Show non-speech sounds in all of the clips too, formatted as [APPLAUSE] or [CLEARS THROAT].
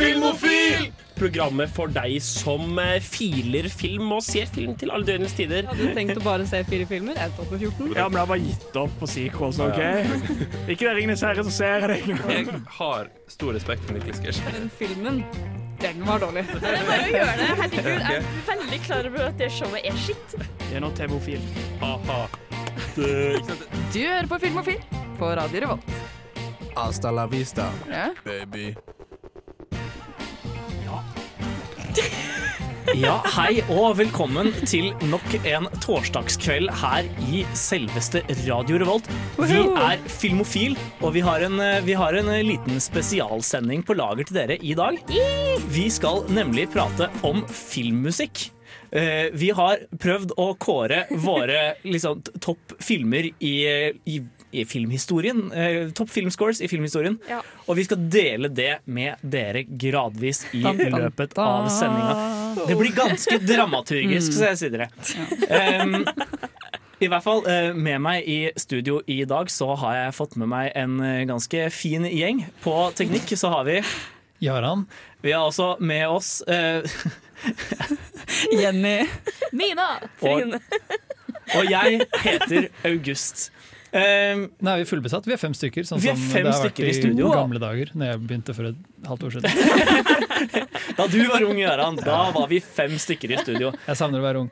Filmofil! Programmet for deg som eh, filer film og ser film til alle døgnets tider. Hadde du tenkt å bare se fire filmer? Jeg tok på 14. Ja, men jeg har bare gitt opp på Sequels, OK? Ikke det Ringenes herre, så ser jeg det. Jeg har stor respekt for Niklas Gersh. Den filmen, den var dårlig. Det er bare å gjøre det. Herregud, jeg er veldig klar over at det showet er skitt. Det er nå TV-ofil. Ha-ha. Du hører på Filmofil på Radio Revolt. Hasta la vista, Ja. baby. [LAUGHS] Ja, hei og velkommen til nok en torsdagskveld her i selveste Radio Revolt. Vi er Filmofil, og vi har, en, vi har en liten spesialsending på lager til dere i dag. Vi skal nemlig prate om filmmusikk. Eh, Vi har prøvd å kåre våre liksom, topp filmer i, i, i filmhistorien. eh, Topp filmscores i filmhistorien. Ja. Og vi skal dele det med dere gradvis i da, da, løpet av sendinga. Det blir ganske [LAUGHS] dramaturgisk, Så jeg sier dere. Um, I hvert fall eh, med meg i studio i dag så har jeg fått med meg en eh, ganske fin gjeng. På teknikk så har vi Jaran. Vi har også med oss uh, Jenny. [LAUGHS] Mina! og, og jeg heter August. Um, vi er fullbesatt. Vi er fem stykker. Sånn Vi er som fem det har vært i studio. gamle dager, når jeg begynte for et halvt år siden. [LAUGHS] da du var ung, Gøran, da var vi fem stykker i studio. Jeg savner å være ung.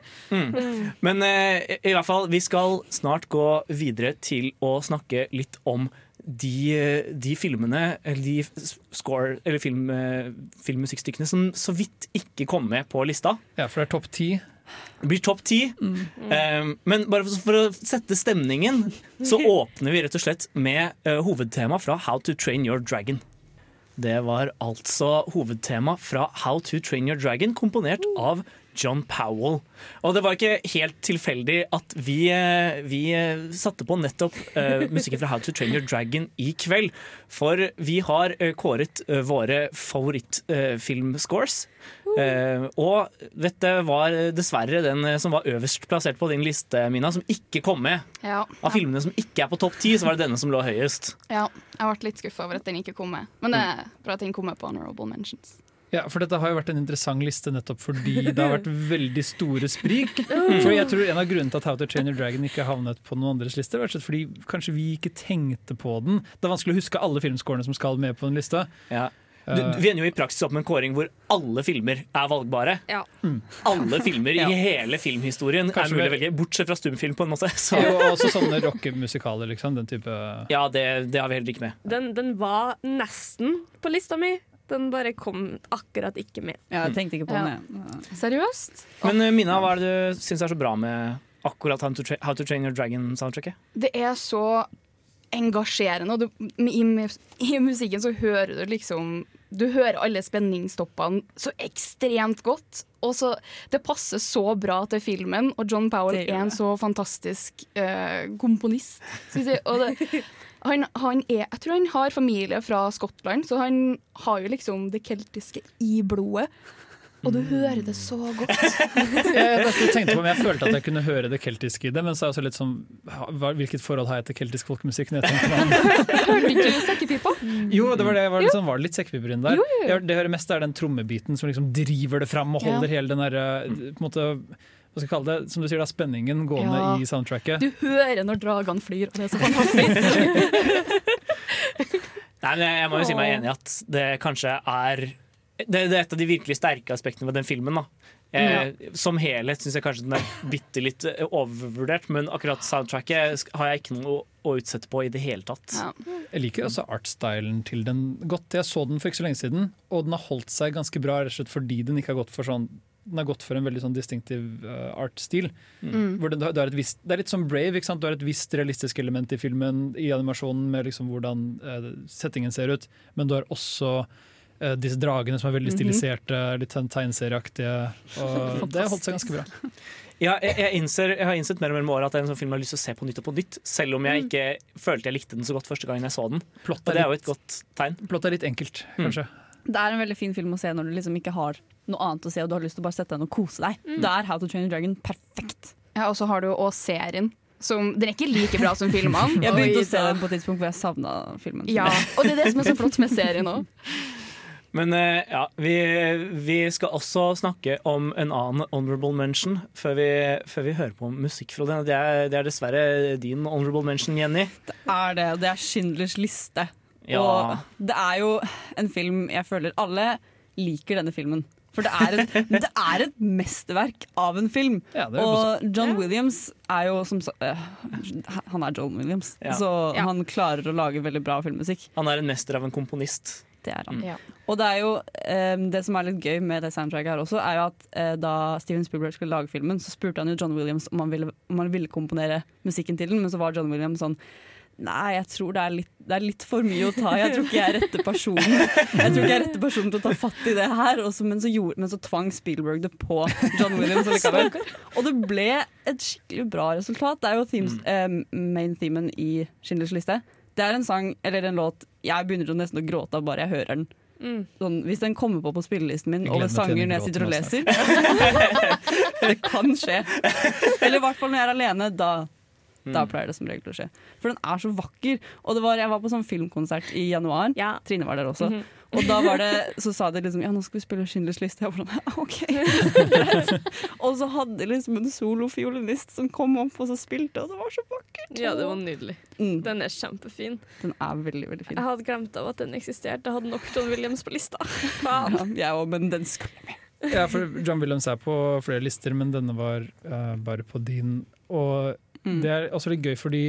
Men uh, i- i hvert fall, vi skal snart gå videre til å snakke litt om de, de filmene, eller de score, eller film, eh, filmmusikkstykkene som så vidt ikke kom med på lista. Ja, for det er topp ti. Blir topp ti. Eh, men bare for, for å sette stemningen, så [LAUGHS] åpner vi rett og slett med uh, hovedtema fra How to Train Your Dragon. Det var altså hovedtema fra How to Train Your Dragon, komponert av John Powell. Og det var ikke helt tilfeldig at vi, eh, vi eh, satte på nettopp uh, musikken fra How to Train Your Dragon i kveld. For vi har uh, kåret uh, våre favorittfilmscores. Og dette var dessverre den som var øverst plassert på din liste, Mina, som ikke kom med. Ja, Av filmene som ikke er på topp ti, så var det denne som lå høyest. ja, jeg ble litt skuffa over at den ikke kom med. Men det er bra at den kom med på Honorable Mentions. Ja, for dette har jo vært en interessant liste nettopp fordi [LAUGHS] det har vært veldig store sprik. For jeg tror En av grunnene til at How to Train Your Dragon ikke havnet på noen andres liste, var fordi kanskje vi ikke tenkte på den. Det er vanskelig å huske alle filmscorene som skal med på en liste. Ja. Du, du vi ender jo i praksis opp med en kåring hvor alle filmer er valgbare. Ja. Alle filmer i [LAUGHS] hele filmhistorien Kanskje er mulig å velge, bortsett fra stumfilm, på en måte. Så, og også sånne rockemusikaler, liksom. Den type ja, det, det har vi heller ikke med. Den, den var nesten på lista mi. Den bare kom akkurat ikke med. Ja, jeg tenkte ikke på Ja. den. Seriøst? Men uh, Mina, hva er det du syns er så bra med akkurat How to, Tra How to Train Your Dragon-soundtracket? Det er så engasjerende, og du, i, i musikken så hører du liksom Du hører alle spenningstoppene så ekstremt godt. Og så, Det passer så bra til filmen, og John Powell Det er en så fantastisk uh, komponist. Synes jeg. Og det, [LAUGHS] han, han er, jeg tror han har familie fra Skottland, så han har jo liksom det keltiske i blodet. Og du hører det så godt. [LAUGHS] Jeg tenkte på om jeg følte at jeg kunne høre det keltiske i det, men så er jeg også litt sånn Hvilket forhold har jeg til keltisk folkemusikk? Hørte ikke du sekkepipa? [LAUGHS] Jo, det var det. Var, liksom, var det litt sekkepiper inni der? Jo, jo, jo. Jeg- Det jeg hører mest, er den trommebiten som liksom driver det fram og holder Ja. hele den der, eh, på en måte, hva skal jeg kalle det, som du sier da, spenningen gående Ja. i soundtracket. Du hører når dragene flyr, og det er så fantastisk. [LAUGHS] Nei, men jeg, må jo si meg enig i at det kanskje er det, det er et av de virkelig sterke aspektene ved den filmen. da Eh, Som helhet syns jeg kanskje den er bitte litt eh, overvurdert, men akkurat soundtracket har jeg ikke noe å utsette på i det hele tatt. Ja. Jeg liker også artstylen til den godt. Jeg så den for ikke så lenge siden, og den har holdt seg ganske bra rett og slett fordi den ikke har gått for sånn den har gått for en veldig sånn distinktiv uh, artstil. Hvor det, du har- du har et visst, det er litt som Brave. ikke sant? Du har et visst realistisk element i filmen, i animasjonen, med liksom hvordan uh, settingen ser ut. Men du har også uh, disse dragene som er veldig stiliserte, litt sånn tegneserieaktige. Og [LAUGHS] det har holdt seg ganske bra. Ja, jeg, jeg, innser, jeg har innsett mer og mer med året at det er en sånn film jeg har lyst til å se på nytt og på nytt. Selv om jeg ikke følte jeg likte den så godt første gangen jeg så den. Og det er er jo et godt tegn. plott er litt enkelt, kanskje. Det er en veldig fin film å se når du liksom ikke har noe annet å se, og du har lyst til å bare sette deg ned og kose deg. Da er How to Train a Dragon perfekt. Ja, og så har du òg serien. Som, den er ikke like bra som filmene. [LAUGHS] Jeg begynte Oi, å se den på et tidspunkt hvor jeg savna filmen. Ja, og det er det som er så flott med serien òg. [LAUGHS] Men eh, ja, vi, vi skal også snakke om en annen honorable mention før vi, før vi hører på musikk fra den. Det er, det er dessverre din honorable mention, Jenny. Det Er det, det er Schindlers liste. Ja. Og det er jo en film jeg føler alle liker denne filmen. For det er, et, [LAUGHS] det er et mesterverk av en film. Ja, er og John Williams er jo som øh, Han er John Williams, Ja. så Ja. han klarer å lage veldig bra filmmusikk. Han er en mester av en komponist. Det er han. Ja. Og det er jo um, Det som er litt gøy med det soundtracket her også, er jo at uh, da Steven Spielberg skulle lage filmen, så spurte han jo John Williams om han ville, om han ville komponere musikken til den, men så var John Williams sånn Nei, jeg tror det er, litt, det er litt for mye å ta. Jeg tror ikke jeg er rette personen Jeg tror ikke jeg er rette personen til å ta fatt i det her. Også, men, så gjorde, men så tvang Spielberg det på John Williams. Og det ble et skikkelig bra resultat. Det er jo themes, eh, main themen i Schindlers liste. Det er en sang, eller en låt, jeg begynner nesten å gråte av bare jeg hører den. Mm. Sånn, hvis den kommer på på spillelisten min over sanger når jeg sitter og leser [LAUGHS] Det kan skje. Eller i hvert fall når jeg er alene. Da, da Mm. pleier det som regel å skje. For den er så vakker. Og det var, jeg var på sånn filmkonsert i januar. Ja. Trine var der også. Mhm. Og da var det, så sa de liksom Ja, nå skal vi spille Schindlers liste. Jeg var sånn, [LAUGHS] OK, greit. [LAUGHS] Og så hadde de liksom en solofiolinist som kom opp og så spilte, og det var så vakkert. ja, det var nydelig. Mm, Den er kjempefin. den er veldig, veldig fin. Jeg hadde glemt av at den eksisterte. Jeg hadde nok John Williams på lista. [LAUGHS] Ja, jeg òg, men den skulle med. Ja, for John Williams er på flere lister, men denne var uh, bare på din. Og Mm. det er også litt gøy fordi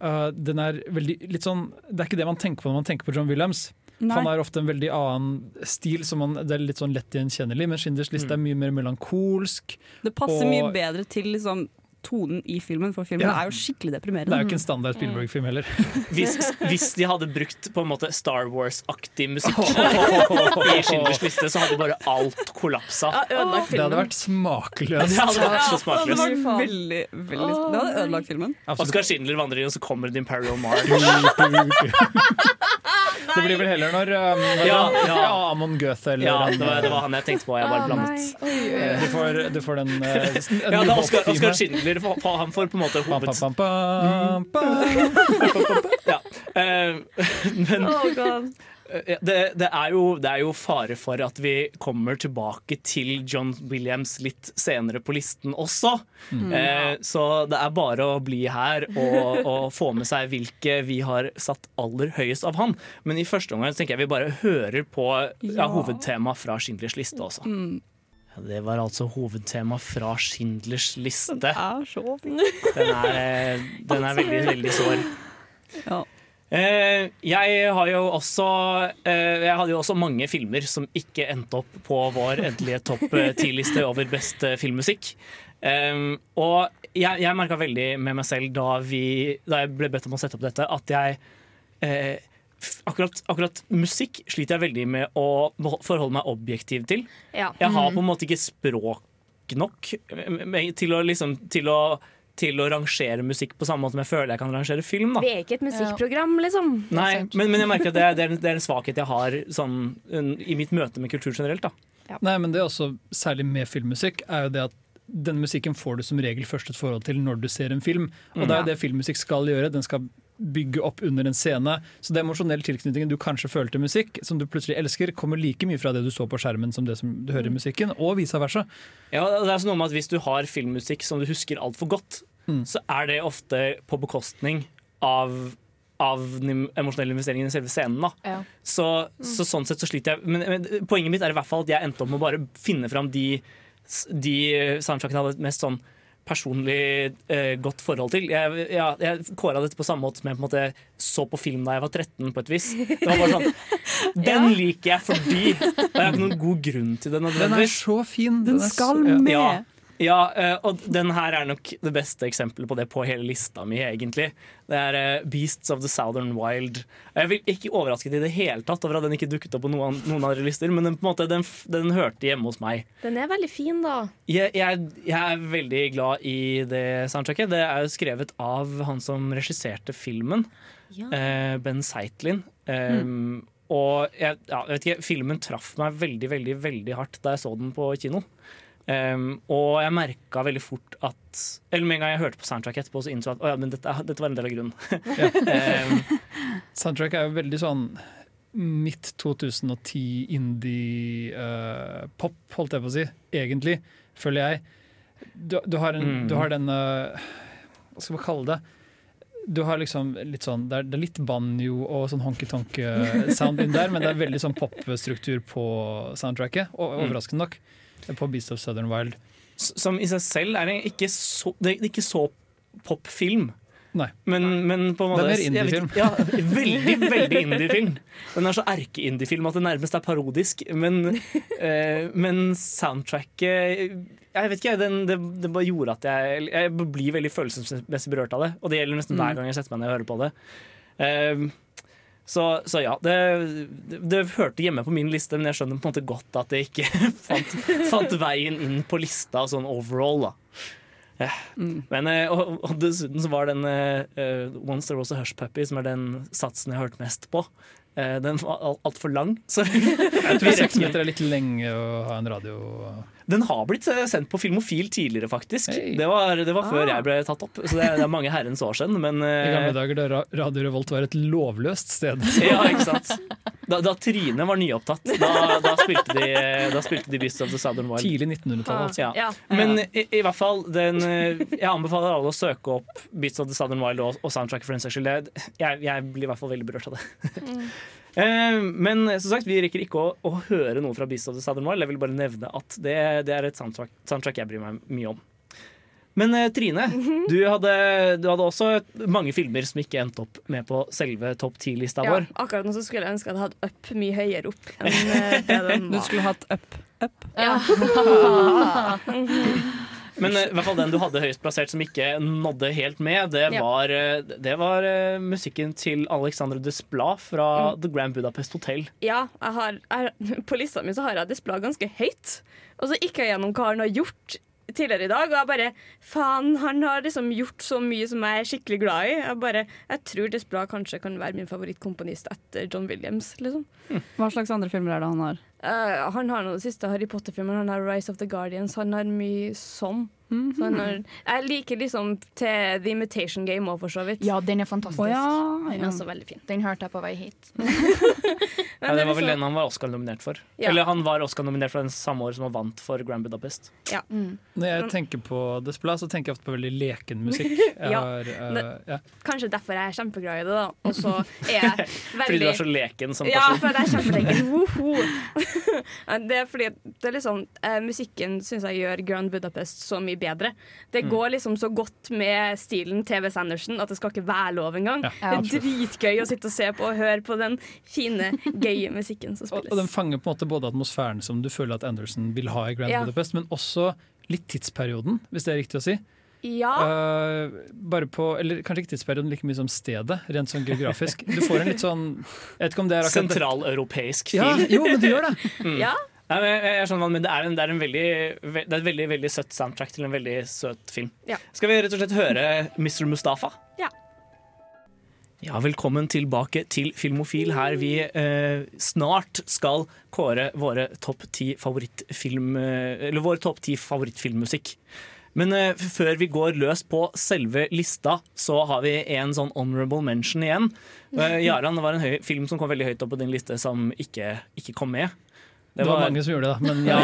uh, den er veldig litt sånn Det er ikke det man tenker på når man tenker på John Williams. Han har ofte en veldig annen stil, som man, det er litt sånn lett gjenkjennelig. Men Schinders liste er mye mer melankolsk. Det passer Og- mye bedre til liksom, tonen i filmen, for filmen Ja. er jo skikkelig deprimerende. Det er jo ikke en standard Spielberg-film heller. [LAUGHS] Hvis, hvis de hadde brukt på en måte Star Wars-aktig musikk [LAUGHS] i Schindlers liste, så hadde bare alt kollapsa. Ja, Det hadde vært smakeløst. Det hadde vært så Det hadde smakløst. vært veldig, veldig Det hadde ødelagt filmen. Oskar Schindler vandrer inn, og så kommer det Imperial March. [LAUGHS] Det blir vel heller når um, Ja, ja. ja, Amon Goethe eller Ja, det var, det var han jeg tenkte på. Jeg bare blandet. eh, du, får, du får den [LAUGHS] uh, Ja, det er Oskar, Oskar Schindler. Han får på en måte hoved... [LAUGHS] Ja. Uh, men Oh god. Eh, det, det, er jo, det er jo fare for at vi kommer tilbake til John Williams litt senere på listen også. Eh, så det er bare å bli her og, [LAUGHS] og få med seg hvilke vi har satt aller høyest av han. Men i første omgang tenker jeg vi bare hører på ja, Ja. hovedtema fra Schindlers liste også. Mm. det var altså hovedtema fra Schindlers liste. Den er så. Den er, eh, den er veldig, veldig sår. Ja. Eh, jeg har jo også eh, Jeg hadde jo også mange filmer som ikke endte opp på vår endelige topp eh, ti-liste over best filmmusikk. Um, og jeg, jeg merka veldig med meg selv da, vi, da jeg ble bedt om å sette opp dette, at jeg akkurat, akkurat musikk sliter jeg veldig med å forholde meg objektiv til. Ja. Jeg har på en måte ikke språk nok til å, liksom, til å, til å rangere musikk på samme måte som jeg føler jeg kan rangere film. Da. Vi er ikke et musikkprogram, liksom. Nei, men, men jeg merker at det er, det er, en, det er en svakhet jeg har sånn, en, i mitt møte med kultur generelt. Da. Nei, men det er også særlig med filmmusikk, er jo det at den musikken får du som regel først et forhold til når du ser en film. Og det er jo det filmmusikk skal gjøre. Den skal bygge opp under en scene. Så det emosjonelle tilknytningen du kanskje føler til musikk, som du plutselig elsker, kommer like mye fra det du så på skjermen som det som du hører i musikken, og vice versa. Ja, det er sånn noe med at Hvis du har filmmusikk som du husker altfor godt, Mm. så er det ofte på bekostning av av den emosjonelle investeringen i selve scenen. Da. Ja. Så, så sånn sett så sliter jeg men, men poenget mitt er i hvert fall at jeg endte opp med å bare finne fram de, de soundtrackene jeg hadde mest sånn personlig eh, godt forhold til. Jeg, ja, jeg kåra dette på samme måte som jeg på en måte så på film da jeg var 13, på et vis. Det var bare sånn [LAUGHS] Den liker jeg fordi Og jeg har ikke noen god grunn til det. Den er så fin. Den den skal så- ja. med. Ja, eh, og den her er nok det beste eksempelet på det på hele lista mi, egentlig. Det er eh, 'Beasts of the Southern Wild'. Jeg vil ikke overrasket i det hele tatt over at den ikke dukket opp på noen, noen andre lister, men den, på en måte, den, den hørte hjemme hos meg. Den er veldig fin, da. Jeg, jeg, jeg er veldig glad i det soundtracket. Det er jo skrevet av han som regisserte filmen, Ja. eh, Ben Zeitlin. Um, Og jeg, ja, jeg vet ikke, filmen traff meg veldig, veldig, veldig hardt da jeg så den på kino. Um, og jeg merka veldig fort at Eller med en gang jeg hørte på soundtrack etterpå, så innså jeg at oh ja, men dette, dette var en del av grunnen. um, [LAUGHS] Soundtrack er jo veldig sånn midt 2010 indie-pop, holdt jeg på å si. Egentlig, føler jeg. Du, du, har, en, Mm. du har denne Hva skal man kalle det? Du har liksom litt sånn, det er, det er litt banjo og sånn honky-tonk-sound [LAUGHS] inn der, men det er veldig sånn popstruktur på soundtracket, overraskende nok. På Beast of Southern Wild. Som i seg selv er ikke så, det er ikke så popfilm. Nei. Men, men på en Det er mer indiefilm. Ja, veldig, veldig indiefilm. Den er så erke-indiefilm at det nærmest er parodisk. Men, eh, men soundtracket Jeg vet ikke, den, det, det bare gjorde at jeg Jeg blir veldig følelsesmessig berørt av det. Og det gjelder nesten hver gang jeg setter meg ned og hører på det. Eh, så, så ja, det, det, det hørte hjemme på min liste, men jeg skjønner på en måte godt at det ikke [LAUGHS] fant, fant veien inn på lista sånn overall. da ja. Men, eh, og, og dessuten så var den eh, Once There Was A Hush Puppy, som er den satsen jeg har hørt mest på, uh, den var alt- altfor lang. Så Jeg tror seks [LAUGHS] meter er litt lenge å ha en radio den har blitt eh, sendt på Filmofil tidligere, faktisk. Hey. Det var, det var før Ah. jeg ble tatt opp, så det er, det er mange herrens år siden. Men I gamle eh, dager da Radio Revolt var et lovløst sted. [LAUGHS] ja, ikke sant? Da, da Trine var nyopptatt, da, da, spilte de, da spilte de Beast of the Southern Wild. Tidlig 1900-tall. Altså. Ja. Ja. Men i, i hvert fall den, eh, Jeg anbefaler alle å søke opp Beats of the Southern Wild og, og soundtracket for den saks skyld. Jeg, jeg blir i hvert fall veldig berørt av det. Eh, Men som sagt, vi rekker ikke å, å høre noe fra Beast of the Southern Wild. Jeg vil bare nevne at det, det er et soundtrack, soundtrack jeg bryr meg mye om. Men eh, Trine, du, hadde, du hadde også mange filmer som ikke endte opp med på selve topp ti-lista Ja, vår. akkurat nå så skulle jeg ønske at jeg hadde hatt Up mye høyere opp enn eh, det den [LAUGHS] Du skulle hatt up. up. [LAUGHS] Men eh, i hvert fall den du hadde høyest plassert som ikke nådde helt med, det Ja. var, eh, det var eh, musikken til Alexandre Desplat fra Mm. The Grand Budapest Hotel. Ja, jeg har, jeg, på lista mi så har jeg Desplat ganske høyt. Og så gikk jeg gjennom hva han har gjort tidligere i dag, og jeg bare Faen, han har liksom gjort så mye som jeg er skikkelig glad i. Jeg bare, jeg tror Desplat kanskje kan være min favorittkomponist etter John Williams, liksom. Hva slags andre filmer er det han har? Eh, han har noen siste Harry Potter-filmer. Han har Rise of the Guardians. Han har mye sånn. Så -hmm. når, jeg liker liksom til The Imitation Game òg, for så vidt. Ja, den er fantastisk. Oh, ja. Den er også veldig fin. Den hørte jeg på vei hit. [LAUGHS] Ja, det var vel liksom- den han var Oscar-nominert for. Ja. Eller han var Oscar-nominert for den samme år som han vant for Grand Budapest. Når jeg tenker på Desplat, så tenker jeg ofte på veldig leken musikk. [LAUGHS] Jeg Ja. har, eh, ja. Kanskje derfor jeg er kjempeglad i det, da. Og så er jeg veldig [LAUGHS] Fordi du er så leken som person? Ja, for jeg er kjempeleken. Det er fordi det er liksom, uh, musikken syns jeg gjør Grand Budapest så mye bedre. Det Mm. går liksom så godt med stilen TV Sanderson at det skal ikke være lov engang. Ja. Det er dritgøy å sitte og se på og høre på den fine, gøye musikken som [LAUGHS] spilles. og den fanger på en måte både atmosfæren som du føler at Anderson vil ha i Grand Ja. Budapest, men også litt tidsperioden, hvis det er riktig å si. Ja, Uh, bare på, eller kanskje ikke tidsperioden like mye som stedet, rent sånn geografisk. Du får en litt sånn Sentraleuropeisk Sentraleuropeisk Ja, film. jo, men du gjør det. [LAUGHS] ja. Nei, men jeg, jeg skjønner, hva du mener, men det er, en, det er en veldig, ve- det er et veldig, veldig søtt soundtrack til en veldig søt film. Ja. Skal vi rett og slett høre Mr. Mustafa? Ja. Ja, velkommen tilbake til Filmofil, her vi eh, snart skal kåre våre topp ti favorittfilm... Eh, eller vår topp ti favorittfilmmusikk. Men eh, før vi går løs på selve lista, så har vi en sånn honorable mention igjen. Eh, Jaran, det var en film som kom veldig høyt opp på din liste, som ikke, ikke kom med. Det var mange som gjorde det. Men [LAUGHS] ja.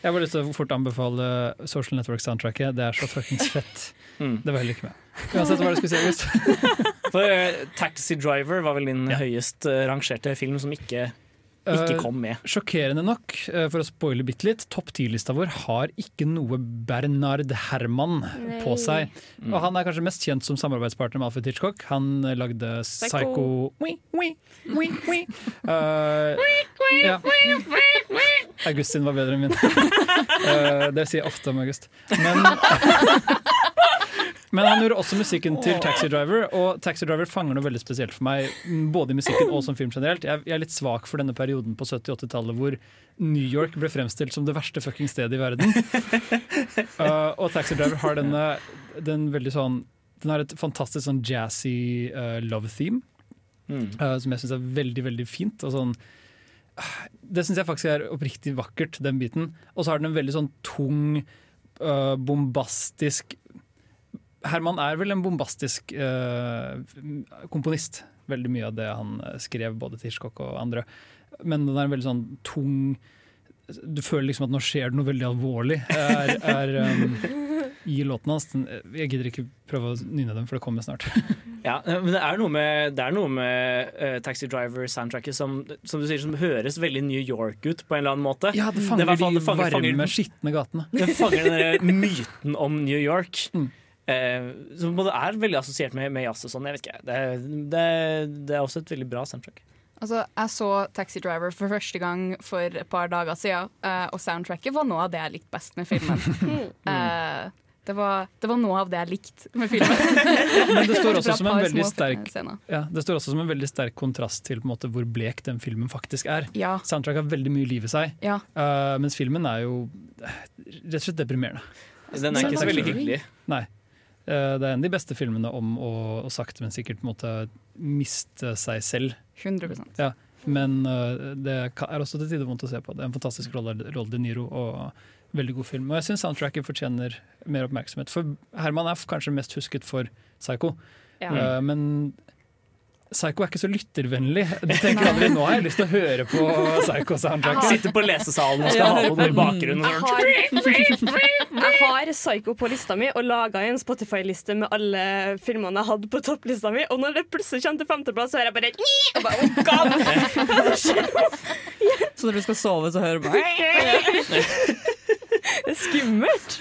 jeg har lyst til å fort anbefale Social Network-soundtracket. Det er så fuckings fett. Mm. Det var heller ikke med. Uansett hva du skulle si, August. For uh, Taxi Driver var vel din høyest eh, rangerte film som ikke, ikke Eh, kom med. Sjokkerende nok, uh, for å spoile bitte litt, topp ti-lista vår har ikke noe Bernard Herman på seg. Mm. Og han er kanskje mest kjent som samarbeidspartner med Alfred Hitchcock. Han eh, lagde Psycho, Psycho. Wii, wii, wii. Eh, ja. August sin var bedre enn min. [LAUGHS] Eh, det sier jeg ofte om August. Men, [LAUGHS] men han gjorde også musikken til Taxi Driver, og Taxi Driver fanger noe veldig spesielt for meg. Både i musikken og som film generelt. Jeg, jeg er litt svak for denne perioden på 70-80-tallet hvor New York ble fremstilt som det verste fucking stedet i verden. [LAUGHS] Uh, og Taxi Driver har denne den veldig sånn Den har et fantastisk sånn jazzy uh, love theme, Mm. uh, som jeg syns er veldig, veldig fint. Og sånn det syns jeg faktisk er oppriktig vakkert, den biten. Og så har den en veldig sånn tung, øh, bombastisk Herman er vel en bombastisk uh, komponist, veldig mye av det han eh, skrev, både til Hitchcock og andre. Men den er veldig sånn tung Du føler liksom at nå skjer det noe veldig alvorlig. Er, er, um, I låten hans. Jeg gidder ikke prøve å nynne dem, for det kommer snart. [LAUGHS] Ja, men det er noe med, det er noe med uh, Taxi Driver-soundtracket som, som du sier, som høres veldig New York ut på en eller annen måte. Ja, det Det er fanger hvert de varme, skitne gatene. Det fanger den myten om New York. Mm. Eh, som både er veldig assosiert med, med jazz og sånn. Jeg vet ikke, det, det, det er også et veldig bra soundtrack. Altså, jeg så Taxi Driver for første gang for et par dager siden, eh, og soundtracket var noe av det jeg likte best med filmen. [LAUGHS] Eh, det, var, det var noe av det jeg likte med filmen. [LAUGHS] Men det står også som en veldig sterk ja, Det står også som en veldig sterk kontrast til på en måte, hvor blek den filmen faktisk er. Ja, Soundtrack har veldig mye liv i seg, ja. uh, mens filmen er jo eh, rett og slett deprimerende. Den er ikke så veldig hyggelig. Nei. Eh, det er en av de beste filmene om å, å sakte, men sikkert måtte miste seg selv. 100% Ja. Men eh, det er også til tider vondt å se på. Det er en fantastisk rolle Rolle De Niro og veldig god film. Og jeg syns soundtracket fortjener mer oppmerksomhet. For Herman er f- kanskje mest husket for Psycho, Ja. Eh, men Psycho er ikke så lyttervennlig. Du tenker aldri nå har jeg lyst til å høre på Psycho-soundtrack. Sitter på lesesalen og skal ha på noe i bakgrunnen. Jeg har, jeg har Psycho på lista mi og laga en Spotify-liste med alle filmene jeg hadde på topplista mi. Og når det plutselig kommer til femteplass, så hører jeg bare og bare, oh God! [LAUGHS] Så når du skal sove, så hører du bare [LAUGHS] Skummelt.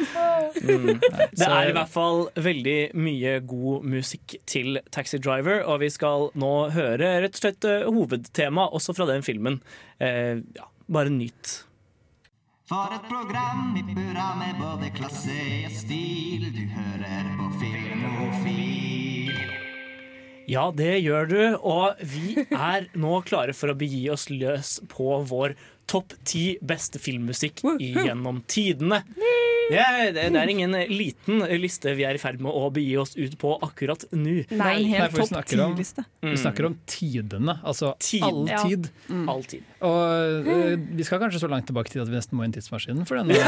[LAUGHS] Det er i hvert fall veldig mye god musikk til Taxi Driver, og vi skal nå høre rett og slett eh, hovedtema også fra den filmen. Eh, ja, bare nyt. For et program i burra med både klasse og stil. Du hører på Filmofil. Ja, det gjør du, og vi er nå klare for å begi oss løs på vår topp ti beste filmmusikk gjennom tidene. Det er, det er ingen liten liste vi er i ferd med å begi oss ut på akkurat nå. Nei, helt topp ti-liste. Vi snakker om tidene, altså Tid. all Ja. tid. Og uh, vi skal kanskje så langt tilbake til at vi nesten må i en tidsmaskin for denne. Eh, [LAUGHS]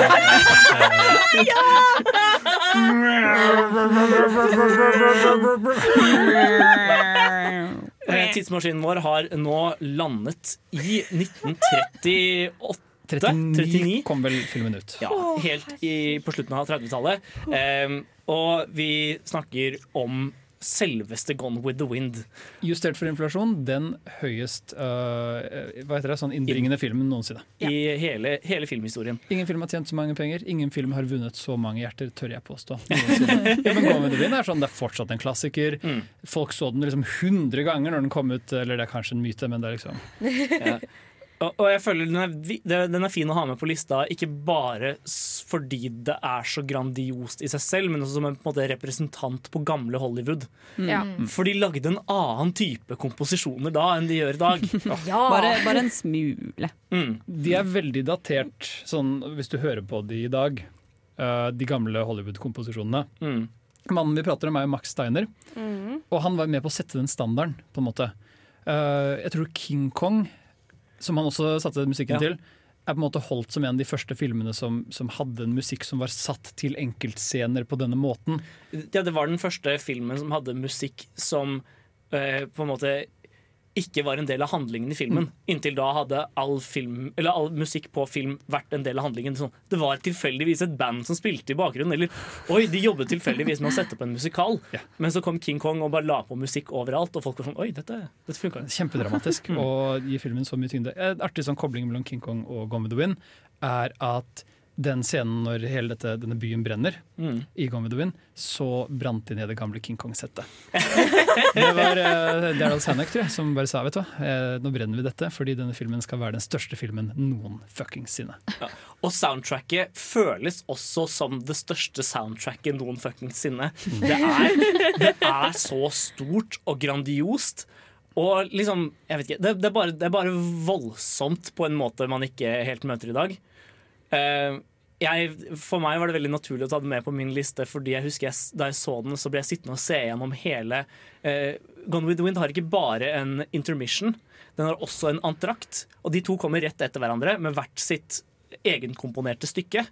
[LAUGHS] [LAUGHS] Tidsmaskinen vår har nå landet i 1938. 39 kom vel filmen ut. Ja, helt i, på slutten av 30-tallet. Um, og vi snakker om selveste Gone with the Wind. Justert for inflasjon, den høyest uh, hva heter det, sånn innbringende filmen noensinne. I hele, hele filmhistorien. Ingen film har tjent så mange penger, ingen film har vunnet så mange hjerter, tør jeg påstå. Ja, men Gone with the Wind er sånn, det er fortsatt en klassiker. Mm. Folk så den liksom 100 ganger når den kom ut, eller det er kanskje en myte, men det er liksom Og, og jeg føler den er, den er fin å ha med på lista, ikke bare fordi det er så grandiost i seg selv, men også som en, på en måte, representant på gamle Hollywood. Mm. For de lagde en annen type komposisjoner da enn de gjør i dag. [LAUGHS] Bare, bare en smule. Mm. De er veldig datert, sånn, hvis du hører på de i dag, øh, de gamle Hollywood-komposisjonene. Mm. Mannen vi prater om er jo Max Steiner, og han var med på å sette den standarden, på en måte. Eh, jeg tror King Kong, som han også satte musikken Ja. til, er på en måte holdt som en av de første filmene som, som hadde en musikk som var satt til enkeltscener på denne måten. Ja, det var den første filmen som hadde musikk som eh, på en måte ikke var en del av handlingen i filmen. Inntil da hadde all, film, eller all musikk på film vært en del av handlingen. Sånn, det var tilfeldigvis et band som spilte i bakgrunnen. Eller oi, de jobbet tilfeldigvis med å sette opp en musikal. [LAUGHS] Ja. Men så kom King Kong og bare la på musikk overalt, og folk var sånn Oi, dette, dette funka. Kjempedramatisk [LAUGHS] å gi filmen så mye tyngde. En artig sånn kobling mellom King Kong og Gone with the Wind er at den scenen når hele dette, denne byen brenner, Mm. i Gone with the Wind, så brant de ned det gamle King Kong-settet. [LAUGHS] det var uh, Daryl Zanuck tror jeg, som bare sa vet du hva, eh, nå brenner vi dette fordi denne filmen skal være den største filmen noen fuckings sinne. Og soundtracket føles også som det største soundtracket noen fuckings sinne. Det er, det er så stort og grandiost. Og liksom, jeg vet ikke, det, det, er bare, det er bare voldsomt på en måte man ikke helt møter i dag. Eh, jeg, for meg var det veldig naturlig å ta det med på min liste, fordi jeg husker jeg, da jeg så den, så ble jeg sittende og se gjennom hele eh, Gone with the Wind har ikke bare en intermission, den har også en antrakt. Og de to kommer rett etter hverandre med hvert sitt egenkomponerte stykke.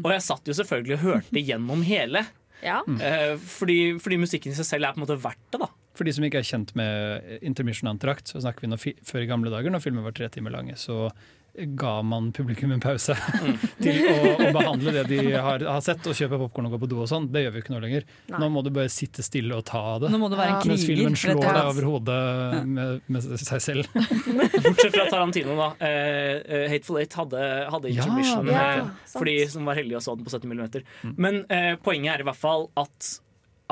Og jeg satt jo selvfølgelig og hørte gjennom hele. Ja. Eh, fordi, fordi musikken i seg selv er på en måte verdt det. da For de som ikke er kjent med intermission-antrakt, så snakker vi nå før i gamle dager, når filmer var tre timer lange, så ga man publikum en pause [LAUGHS] til å, å behandle det de har, har sett, og kjøpe popkorn og gå på do og sånn. Det gjør vi jo ikke nå lenger. Nei. Nå må du bare sitte stille og ta det. Nå må du være en Mens filmen slår deg over hodet med, med seg selv. [LAUGHS] Bortsett fra Tarantino, da. Uh, eh, Hateful Eight hadde, hadde intermission eh, Ja, sant. for de som var heldige og så den på 70 mm. Men uh, poenget er i hvert fall at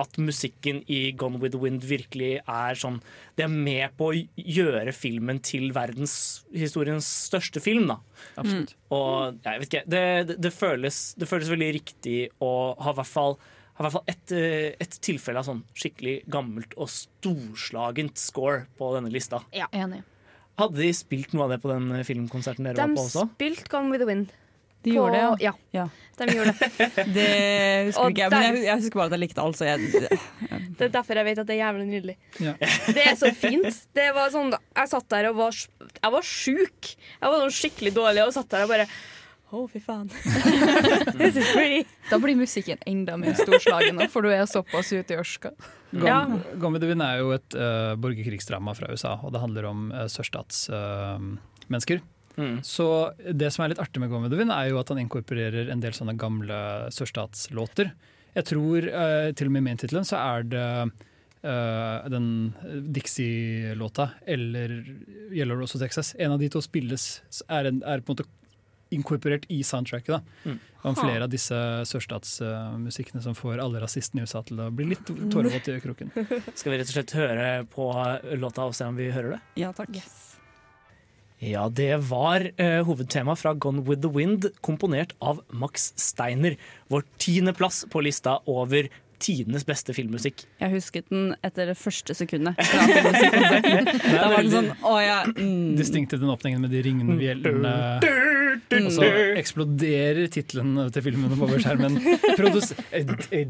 at musikken i Gone with the Wind virkelig er sånn Det er med på å gjøre filmen til verdenshistoriens største film, da. Absolutt. Og jeg vet ikke, det, det, det, føles, det føles veldig riktig å ha i hvert fall, ha i hvert fall et, eh, et tilfelle av sånn skikkelig gammelt og storslagent score på denne lista. Enig. Hadde de spilt noe av det på den eh, filmkonserten dere De var på også? De spilte Gone with the Wind. De på- gjorde det, ja. ja. De gjorde det. [LAUGHS] Det husker Og ikke jeg, men jeg, jeg husker bare at jeg likte alt. Så jeg, [LAUGHS] Det er derfor jeg vet at det er jævlig nydelig. Ja. [LAUGHS] Det er så fint. Det var sånn, jeg satt der og var, jeg var sjuk. Jeg var sånn skikkelig dårlig og satt der og bare Å, fy faen. This is pretty. Da blir musikken enda mer storslagen, for du er såpass ute i ørska. Ja. Gone Gone with the Wind er jo et uh, borgerkrigsdrama fra USA, og det handler om uh, sørstatsmennesker. Mm. Så det som er litt artig med Wind, er jo at han inkorporerer en del sånne gamle sørstatslåter. Jeg tror uh, til og med i main-tittelen så er det uh, den Dixie-låta eller Yellow Rose of Texas. En av de to spilles, er, en, er på en måte inkorporert i soundtracket. da. Mm. Om flere av disse sørstatsmusikkene som får alle rasistene i USA til å bli litt tårevåte i kroken. Skal vi rett og slett høre på låta og se om vi hører det? ja, takk. Ja, det var uh, hovedtema fra Gone with the Wind, komponert av Max Steiner. Vår tiendeplass på lista over tidenes beste filmmusikk. Jeg husket den etter det første sekundet. [LAUGHS] Da var den sånn Å ja. Mm. Distinkte den åpningen med de ringende bjellene. Og så eksploderer tittelen til filmen over skjermen. [LAUGHS] Produs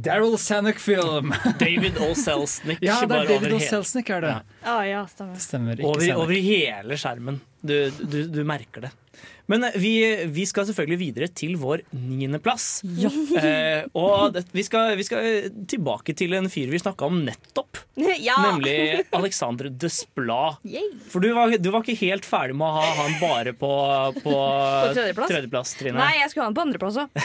Daryl Sannock-film! David O. Selznick. Ja, det er David O. Selznick, er det. Ja. Ah, ja, stemmer. Stemmer. Ikke Over, over hele skjermen. Du, du, du merker det. Men eh, vi, vi skal selvfølgelig videre til vår niendeplass. [LAUGHS] Eh, og det, vi, skal, vi skal tilbake til en fyr vi snakka om nettopp. [LAUGHS] Ja. Nemlig Alexander Desplat. For du var, du var ikke helt ferdig med å ha han bare på, på, tredjeplass? tredjeplass, Trine. Nei, jeg skulle ha han på andreplass òg.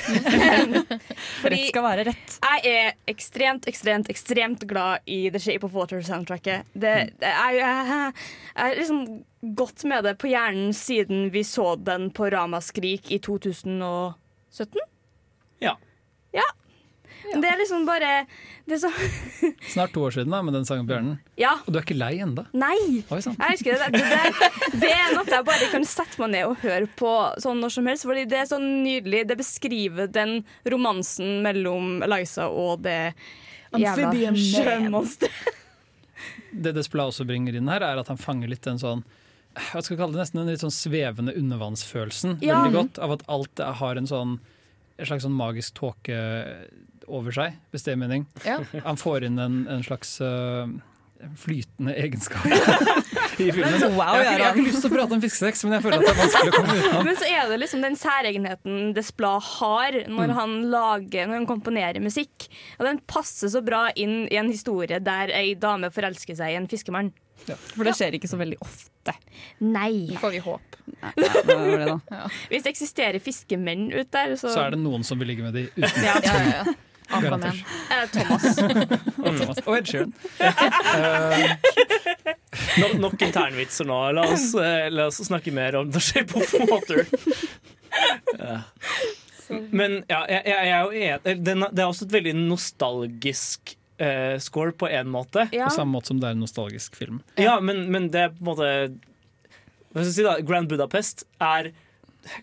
[LAUGHS] Fordi Rett skal være rett. jeg er ekstremt, ekstremt, ekstremt glad i The Shape of Water-soundtracket. Det, det er, jeg, jeg er liksom gått med det på hjernen siden vi så den på Ramaskrik i 2017. Ja. Ja. Ja. Det er liksom bare det er så, [LAUGHS] Snart to år siden da, med den sangen Bjørnen. Ja. Og du er ikke lei enda? Nei! Oi. Jeg husker det. Det, det. det er noe jeg bare kan sette meg ned og høre på sånn når som helst. Fordi det er så nydelig. Det beskriver den romansen mellom Eliza og det jævla sjømonsteret. Det Despla også bringer inn her, er at han fanger litt en sånn hva skal jeg kalle det, nesten en litt sånn svevende undervannsfølelsen Ja. veldig godt. Av at alt har en sånn en slags sånn magisk tåke over seg, hvis det er mening. Ja. Han får inn en, en slags uh, flytende egenskap [LAUGHS] i filmen. Wow, jeg har ikke lyst til å prate om fiskesex, men jeg føler at det er vanskelig å komme utenom. Men så er det liksom den særegenheten Desplat har når Mm. han lager Når han komponerer musikk. Og den passer så bra inn i en historie der ei dame forelsker seg i en fiskemann. For det skjer ikke så veldig ofte. Nei. Får vi håp. Nei, var det da. [LAUGHS] Hvis det eksisterer fiskemenn ut der, så, Så er det noen som vil ligge med de uten ja. Ja, ja, ja. [LAUGHS] Eh, Thomas. [LAUGHS] og Thomas. Og Ed Sheeran. No, nok internvitser nå. La oss, eh, la oss snakke mer om The Shape of Water. Ja. Men ja, jeg, jeg, jeg er jo enig. Det er også et veldig nostalgisk eh, score på en måte. Ja. På samme måte som det er en nostalgisk film. Ja, men, men det er på en måte Hva skal jeg si da? Grand Budapest er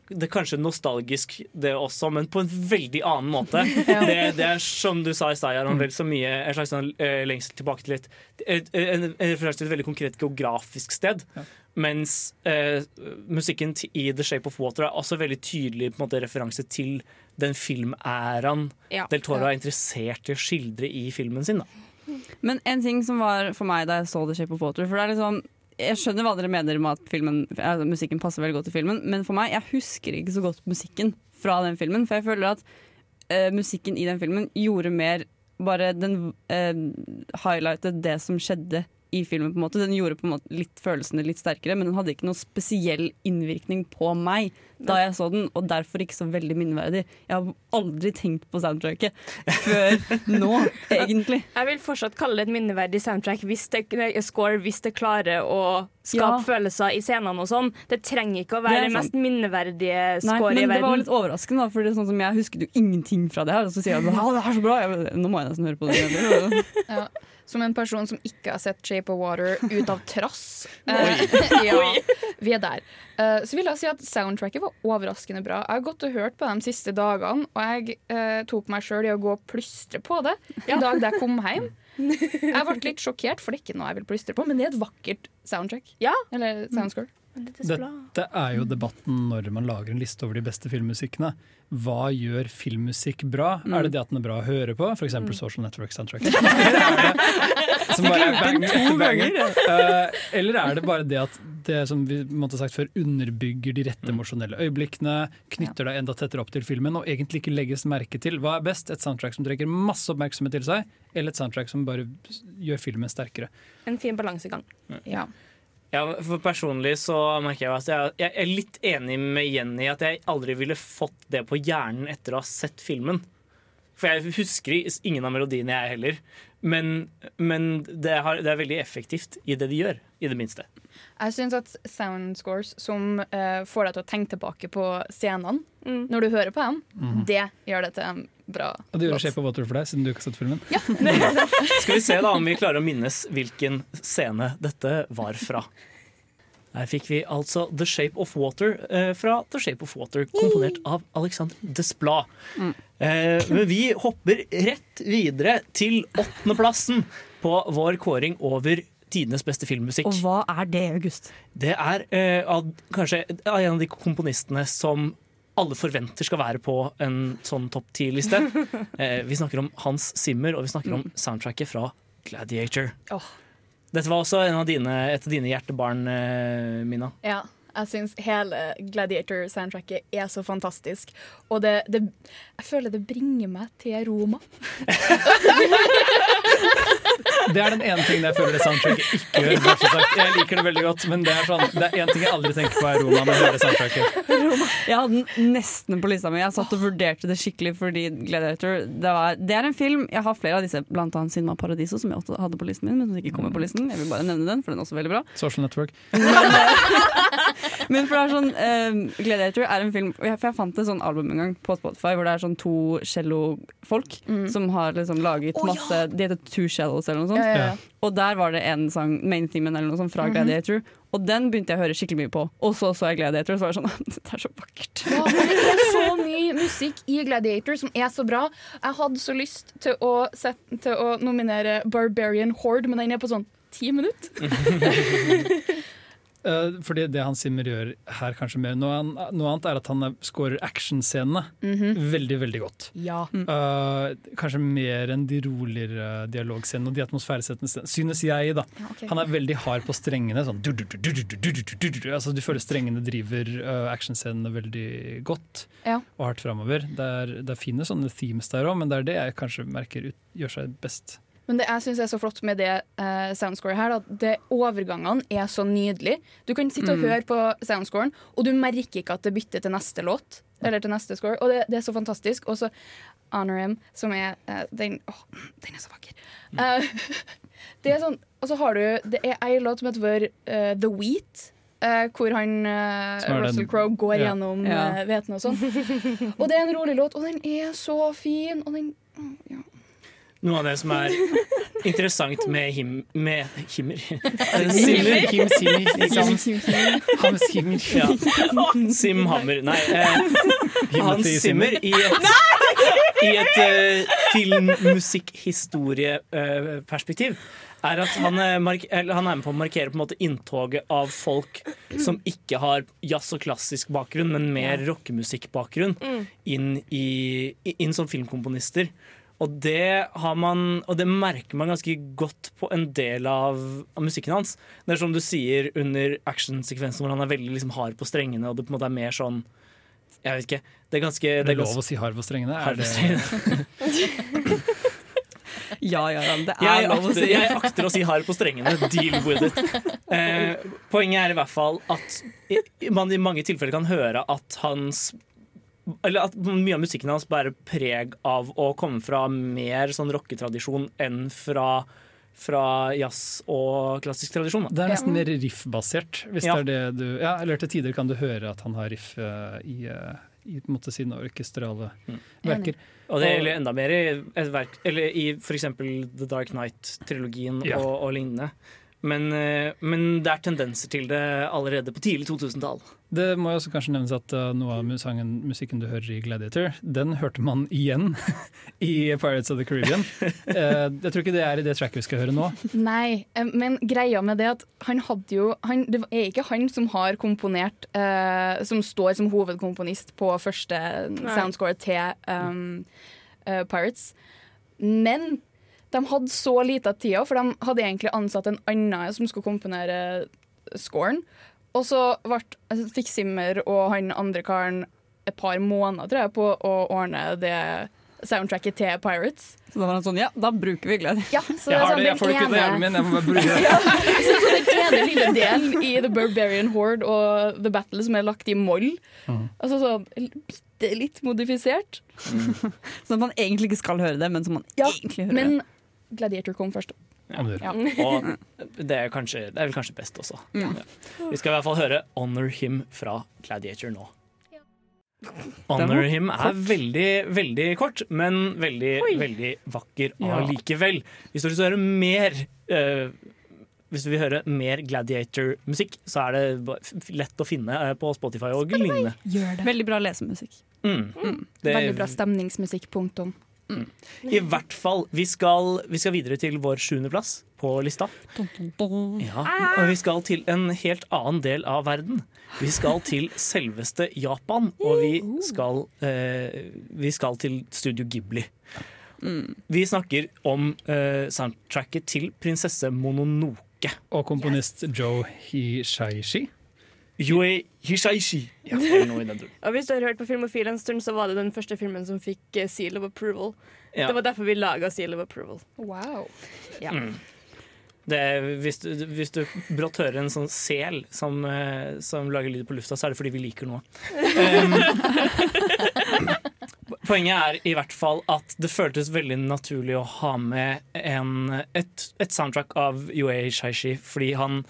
det er kanskje nostalgisk, det også, men på en veldig annen måte. [LAUGHS] det, det er som du sa i stad, Aron, vel så mye en slags sånn, eh, lengsel tilbake til et, et, et, et veldig konkret geografisk sted. Mens eh, musikken i The Shape of Water er også veldig tydelig på en måte, referanse til den filmæraen Ja. Del Toro er interessert i å skildre i filmen sin. Da. Men en ting som var for meg da jeg så The Shape of Water For det er liksom Jeg skjønner hva dere mener med at filmen, altså, musikken passer veldig godt til filmen, men for meg, jeg husker ikke så godt musikken fra den filmen. For jeg føler at eh, musikken i den filmen gjorde mer bare den eh, highlightet det som skjedde i filmen. på en måte Den gjorde på en måte litt følelsene litt sterkere, men den hadde ikke noen spesiell innvirkning på meg da jeg så den, og derfor ikke så veldig minneverdig. Jeg har aldri tenkt på soundtracket før [LAUGHS] nå, egentlig. Jeg vil fortsatt kalle det et minneverdig soundtrack hvis det, score hvis det klarer å skape Ja. følelser i scenene og sånn. Det trenger ikke å være det, det mest minneverdige Nei, score i men det var litt overraskende, da, for det er sånn som jeg husket jo ingenting fra det her. Og så sier jeg at det er så bra. Jeg, nå må jeg nesten høre på det. [LAUGHS] Ja. Som en person som ikke har sett Shape of Water ut av trass. Eh, [LAUGHS] ja, vi er der. Eh, så vil jeg si at soundtracket var overraskende bra. Jeg har gått og hørt på de siste dagene, og jeg uh, tok meg sjøl i å gå og plystre på det en dag da jeg kom hjem. [LAUGHS] Jeg ble litt sjokkert, for det er ikke noe jeg vil plystre på, men det er et vakkert soundtrack. Ja. Eller soundscore. Dette er jo debatten når man lager en liste over de beste filmmusikkene. Hva gjør filmmusikk bra? Mm. Er det det at den er bra å høre på? F.eks. Social Network Soundtrack. [LAUGHS] Som bare er bang etter banger? Uh, eller er det bare det at det som vi måtte ha sagt før, underbygger de rette emosjonelle øyeblikkene, knytter deg enda tettere opp til filmen og egentlig ikke legges merke til? Hva er best? Et soundtrack som trekker masse oppmerksomhet til seg, eller et soundtrack som bare gjør filmen sterkere? En fin balansegang. Ja. Ja, for Personlig så merker jeg at jeg, er litt enig med Jenny at jeg aldri ville fått det på hjernen etter å ha sett filmen. For jeg husker ingen av melodiene, jeg heller. Men, men det, har, det er veldig effektivt i det de gjør, i det minste. Jeg syns at soundscores som uh, får deg til å tenke tilbake på scenene når du hører på dem, mm. det gjør det til en bra Og det gjør låt. Shape of Water for deg, siden du ikke har sett filmen? [LAUGHS] [LAUGHS] Skal vi se da om vi klarer å minnes hvilken scene dette var fra. Her fikk vi altså The Shape of Water eh, fra The Shape of Water, komponert av Alexander Desplat. Eh, men vi hopper rett videre til åttendeplassen på vår kåring over tidenes beste filmmusikk. Og hva er det, August? Det er uh, av, kanskje av en av de komponistene som alle forventer skal være på en sånn topp ti-liste. [LAUGHS] Eh, vi snakker om Hans Zimmer, og vi snakker om soundtracket fra Gladiator. Oh. Dette var også en av dine, et av dine hjertebarn, eh, Mina. Ja, jeg syns hele Gladiator-soundtracket er så fantastisk. Og det, det Jeg føler det bringer meg til Roma. [LAUGHS] [LAUGHS] Det er den ene tingen jeg føler det soundtracket ikke gjør. bare så sagt. Jeg liker det veldig godt, men det er sånn Det er én ting jeg aldri tenker på, er Roma når jeg hører soundtracket. Jeg hadde den nesten på lista mi. Jeg satt og vurderte det skikkelig fordi Gladiator det, var, det er en film Jeg har flere av disse, blant annet Cinema Paradiso, som jeg også hadde på listen min, men som ikke kommer på listen. Jeg vil bare nevne den, for den er også veldig bra. Social Network. Men [LAUGHS] for det er sånn uh, Gladiator er en film For jeg, for jeg fant et sånn album en gang på Spotify hvor det er sånn to cellofolk som har liksom laget Å, ja. masse De heter Two Cellos eller noe sånt. Ja, ja, ja. Og der var det en sang, main-themen eller noe sånt fra Mhm. Gladiator. Og den begynte jeg å høre skikkelig mye på. Og så så jeg Gladiator, og så var det sånn [LAUGHS] Dette er så vakkert. Ja, det er så mye musikk i Gladiator som er så bra. Jeg hadde så lyst til å, sette, til å nominere Barbarian Horde, men den er på sånn ti minutter. [LAUGHS] Fordi det han Simmer gjør her, kanskje mer noe, annet, er at han scorer actionscenene mm -hmm. veldig veldig godt. Ja. Mm. Uh, kanskje mer enn de roligere dialogscenene og de atmosfæresettende scenene, synes jeg. da. Ja, okay. Han er veldig hard på strengene. sånn du, du, du, altså, Du føler strengene driver uh, actionscenene veldig godt ja. og hardt framover. Det, det, er fine sånne themes der òg, men det er det jeg kanskje merker ut, gjør seg best. Men det jeg syns er så flott med det uh, soundscoret her, at det overgangene er så nydelig. Du kan sitte og Mm. høre på soundscoren, og du merker ikke at det bytter til neste låt. Eller til neste score. Og det, det er så fantastisk. Og så Honor Him, som er uh, den Åh, den er så vakker. Uh, [LAUGHS] det er sånn Og så har du Det er ei låt som heter eh, The Wheat. Uh, hvor han eh, den- Russell Crowe går Ja. gjennom Ja. uh, og sånn. [LAUGHS] og det er en rolig låt, og den er så fin. Og den ja. Noe av det som er [LAUGHS] interessant med, him, med Himmer Simmer. Kim Simmer. Hans Himmer. Ja. Sim Hammer. Nei. Eh, Hans Zimmer i et, i et uh, filmmusikkhistorieperspektiv er at han er, mark eller han er med på å markere på en måte inntoget av folk som ikke har jazz- og klassisk bakgrunn, men mer rockemusikkbakgrunn, inn, i, inn som filmkomponister. Og det, har man, og det merker man ganske godt på en del av, av musikken hans. Det er som du sier under actionsekvensen hvor han er veldig liksom hard på strengene, og det på en måte er mer sånn Jeg vet ikke. Det er ganske Er det lov å si hard på strengene? Er Hard på det, strengene. [LAUGHS] [LAUGHS] Ja, ja, det er Jeg lov å si. jeg akter å si hard på strengene. Deal with it. [LAUGHS] Eh, poenget er i hvert fall at man i mange tilfeller kan høre at hans eller at mye av musikken hans bærer preg av å komme fra mer sånn rocketradisjon enn fra, fra jazz og klassisk tradisjon. Da. Det er nesten mer riff-basert. Hvis Ja. det er det du Ja, eller til tider kan du høre at han har riff uh, i, eh, i på en måte sine orkestrale verker. Og det gjelder enda mer i verk Eller i f.eks. The Dark Knight-trilogien Ja. og, og lignende. Men, eh, men det er tendenser til det allerede på tidlig 2000-tall. Det må jo også kanskje nevnes at eh, noe av sangen, musikken du hører i Gladiator, den hørte man igjen [LAUGHS] i Pirates of the Caribbean. Eh, jeg tror ikke det er i det tracket vi skal høre nå. Nei, men greia med det at han hadde jo han, Det er ikke han som har komponert uh, Som står som hovedkomponist på første soundscore til um, uh, Pirates. Men de hadde så lite tida, for de hadde egentlig ansatt en annen som skulle komponere scoren. Og så altså, fikk Simmer og han andre karen et par måneder tror jeg, på å ordne det soundtracket til Pirates. Så da var han sånn, ja, da bruker vi glede. Ja, så det Jeg er har sånn, det, jeg får det ikke ut av hjernen min, jeg må bare bruke [LAUGHS] det. ja, så, så den ene lille delen i The Barbarian Horde og The Battle som er lagt i moll, mm. altså sånn bitte litt modifisert. [LAUGHS] Sånn at man egentlig ikke skal høre det, men som man Ja, egentlig hører. men Gladiator kom først. Ja. Ja. Og det er, kanskje, det er vel kanskje best også. Ja. Vi skal i hvert fall høre 'Honor Him' fra Gladiator nå. Honor Him er veldig, veldig kort, men veldig, veldig vakker Ja. allikevel. Hvis du vil høre mer uh, Hvis du vil høre mer Gladiator-musikk, så er det lett å finne eh, på Spotify og lignende. Gjør det. Veldig bra lesemusikk. Mm. Det- Veldig bra stemningsmusikk, punktum. I hvert fall. Vi skal, vi skal videre til vår sjuendeplass på lista. Ja, og vi skal til en helt annen del av verden. Vi skal til selveste Japan, og vi skal, eh, vi skal til Studio Ghibli. Vi snakker om eh, soundtracket til prinsesse Mononoke. Og komponist Joe Hishaishi. Yue Hishaishi. Ja. [LAUGHS] Og hvis du har hørt på Filmofil en stund, så var det den første filmen som fikk eh, seal of approval. Ja. Det var derfor vi laga seal of approval. Wow. Ja. Mm. Det, er- hvis, du, hvis du brått hører en sånn sel som, eh, som lager lyd på lufta, så er det fordi vi liker noe. [LAUGHS] Um, poenget er i hvert fall at det føltes veldig naturlig å ha med en, et, et soundtrack av Yue Shaishi, fordi han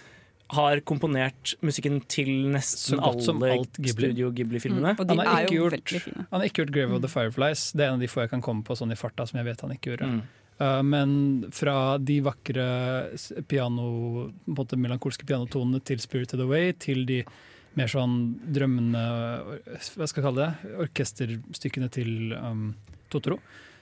har komponert musikken til nesten alle alt Ghibli. Studio Ghibli-filmene. Og de Han har er ikke jo gjort- veldig fine. Han har ikke gjort 'Grave of the Fireflies'. Det er en av de få jeg kan komme på sånn i farta som jeg vet han ikke gjorde. Mm. Uh, men fra de vakre piano, på en måte melankolske pianotonene til 'Spirited Away', til de mer sånn drømmende Hva skal jeg kalle det? Orkesterstykkene til um, Totoro.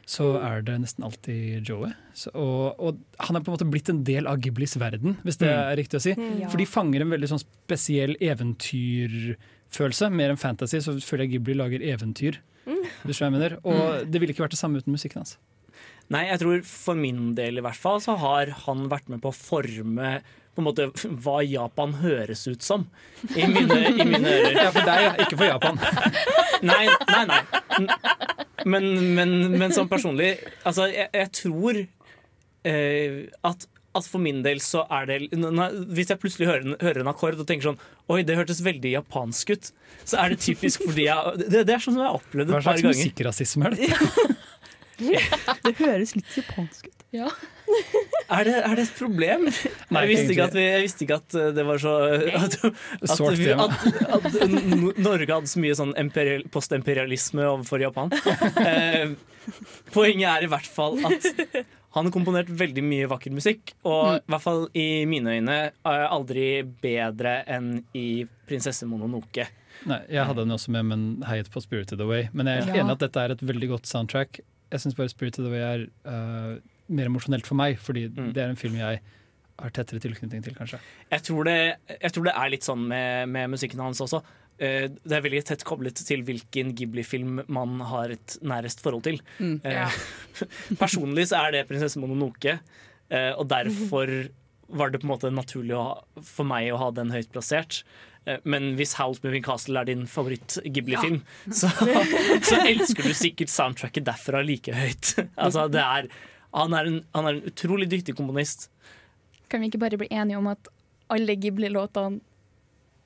Så er det nesten alltid Joe. Så, og, og han er på en måte blitt en del av Ghiblis verden, hvis det er riktig å si. For de fanger en veldig sånn spesiell eventyrfølelse. Mer enn fantasy, så føler jeg Ghibli lager eventyr. Mm. Hvis jeg mener? Og det ville ikke vært det samme uten musikken hans. Nei, jeg tror for min del i hvert fall så har han vært med på å forme på en måte hva Japan høres ut som. I mine, i mine ører. Ja, for deg, ja. Ikke for Japan. [LAUGHS] Nei, nei, nei. Men, men, men sånn personlig Altså, jeg, jeg tror eh, at at for min del så er det Hvis jeg plutselig hører en, hører en akkord og tenker sånn Oi, det hørtes veldig japansk ut. Så er det typisk fordi jeg Det, det er sånn som jeg har opplevd det et par slags musikkrasisme er dette? [LAUGHS] [LAUGHS] Det høres litt japansk ut. [LAUGHS] Er det, er det et problem? Nei, jeg, visste ikke at vi, jeg visste ikke at uh, det var så At, at, vi, at, at Norge hadde så mye sånn imperial, postimperialisme overfor Japan. [LAUGHS] Eh, poenget er i hvert fall at han har komponert veldig mye vakker musikk, og i hvert fall i mine øyne aldri bedre enn i 'Prinsesse Mononoke'. Nei, jeg hadde den også med, men heiet på 'Spirited Away'. Men jeg er helt Ja. enig at dette er et veldig godt soundtrack. Jeg syns bare 'Spirited Away' er uh, mer emosjonelt for meg, fordi Mm. det er en film jeg har tettere tilknytning til, kanskje. Jeg tror det, jeg tror det er litt sånn med, med musikken hans også. Eh, Det er veldig tett koblet til hvilken Ghibli-film man har et nærest forhold til. Mm. Eh, [LAUGHS] Personlig så er det 'Prinsesse Mononoke', eh, og derfor var det på en måte naturlig å ha, for meg å ha den høyt plassert. Men hvis 'House Moving Castle' er din favoritt-Ghibli-film, så, [LAUGHS] så elsker du sikkert soundtracket derfra like høyt. [LAUGHS] Altså, det er Han er en, han er en utrolig dyktig komponist. Kan vi ikke bare bli enige om at alle Ghibli-låtene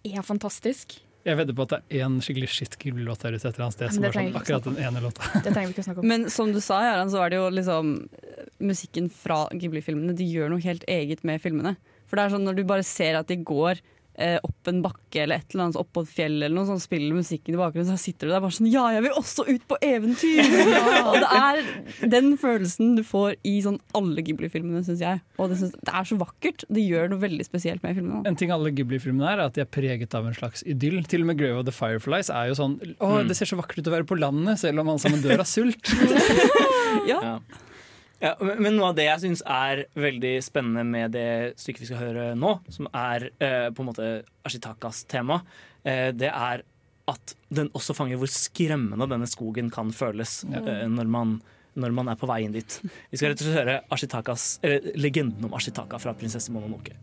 er fantastiske? Jeg vedder på at det er én skikkelig shit Ghibli-låt der ute et eller annet sted. Som det er sånn, akkurat den ene låta. [LAUGHS] Det trenger vi ikke å snakke om. Men som du sa, Jaran, så er det jo liksom eh, musikken fra Ghibli-filmene. De gjør noe helt eget med filmene. For det er sånn når du bare ser at de går eh, opp en bakke eller et eller annet opp på et fjell, eller noe sånn, spiller musikken i bakgrunnen, så sitter du der bare sånn Ja, jeg vil også ut på eventyr! [LAUGHS] Og det er den følelsen du får i sånn alle Ghibli-filmene, syns jeg. Og det, synes, det er så vakkert. Det gjør noe veldig spesielt med filmene. En ting alle Ghibli-filmene er, er at de er preget av en slags idyll. Til og med Grave of the Fireflies er jo sånn Å, Mm. det ser så vakkert ut å være på landet, selv om alle sammen dør av sult. [LAUGHS] [LAUGHS] Ja. Ja, men men noe av det jeg syns er veldig spennende med det stykket vi skal høre nå, som er eh, på en måte Ashitakas tema, eh, det er at den også fanger hvor skremmende denne skogen kan føles eh, når, man, når man er på vei inn dit. Vi skal rett og slett høre legenden om Ashitaka fra 'Prinsesse Mononoke'.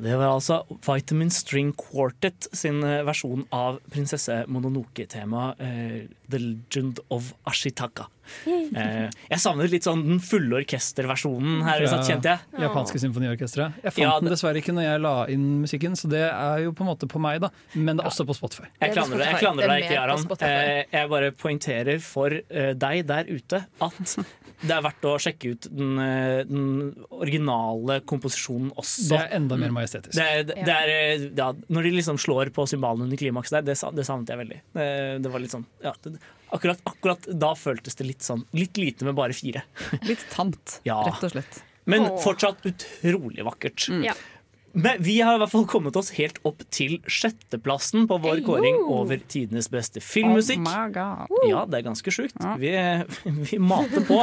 Ja, det var altså Vitamin String Quartet sin eh, versjon av prinsesse Mononoke-temaet eh, 'The Legend of Ashitaka'. [LAUGHS] Eh, jeg savner litt sånn den fulle orkesterversjonen her, Fra kjente jeg. Japanske symfoniorkesteret. Jeg fant Ja, den dessverre ikke når jeg la inn musikken, så det er jo på en måte på meg, da. Men det er også på Spotify. Jeg klandrer, deg- jeg klandrer deg ikke. Spotify. Eh, jeg bare poengterer for eh, deg der ute at det er verdt å sjekke ut den, eh, den originale komposisjonen også. Det er enda mer majestetisk. Det, er- det, det er, eh, ja, når de liksom slår på symbalene under klimakset der, det, det savnet jeg veldig. Det, det var litt sånn ja, det, akkurat, akkurat da føltes det litt sånn Litt lite med bare fire. Litt tamt, [LAUGHS] Ja. rett og slett. Men fortsatt utrolig vakkert. Ja. Men vi har i hvert fall kommet oss helt opp til sjetteplassen på vår kåring over tidenes beste filmmusikk. Oh. Ja, det er ganske sjukt. Vi, [LAUGHS] vi mater på.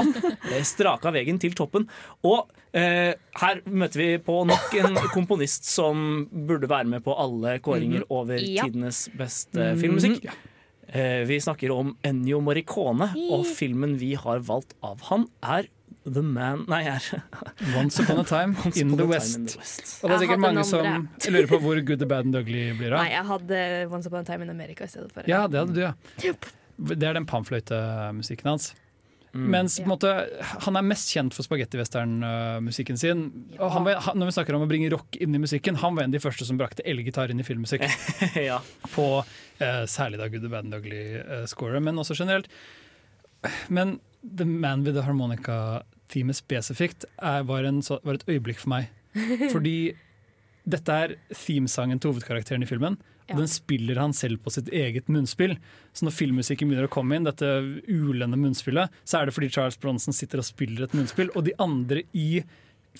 Det straka veien til toppen. Og eh, her møter vi på nok en [COUGHS] komponist som burde være med på alle kåringer over Ja. tidenes beste filmmusikk. Eh, vi snakker om Ennio Morricone, og filmen vi har valgt av han, er The Man Nei, her. Once upon a time [LAUGHS] Once in the West. in the West. Og det er sikkert mange som lurer på hvor Good, the Bad and Ugly blir av. Nei, jeg hadde Once Upon a Time in America i stedet for. Ja, det hadde du, ja. Det er den panfløytemusikken hans. Mm. Mens på en måte, han er mest kjent for spagettivestern-musikken sin. Og han, var- han, når vi snakker om å bringe rock inn i musikken, han var en av de første som brakte elgitar inn i filmmusikk. [LAUGHS] ja. På eh, særlig da Good, the Bad and Ugly-scoret, men også generelt. Men The Man with the Harmonica-teamet spesifikt er, var, en, var et øyeblikk for meg. [LAUGHS] Fordi dette er themesangen til hovedkarakteren i filmen. Og Ja. den spiller han selv på sitt eget munnspill. Så når filmmusikken begynner å komme inn, dette ulende munnspillet, så er det fordi Charles Bronson sitter og spiller et munnspill, og de andre i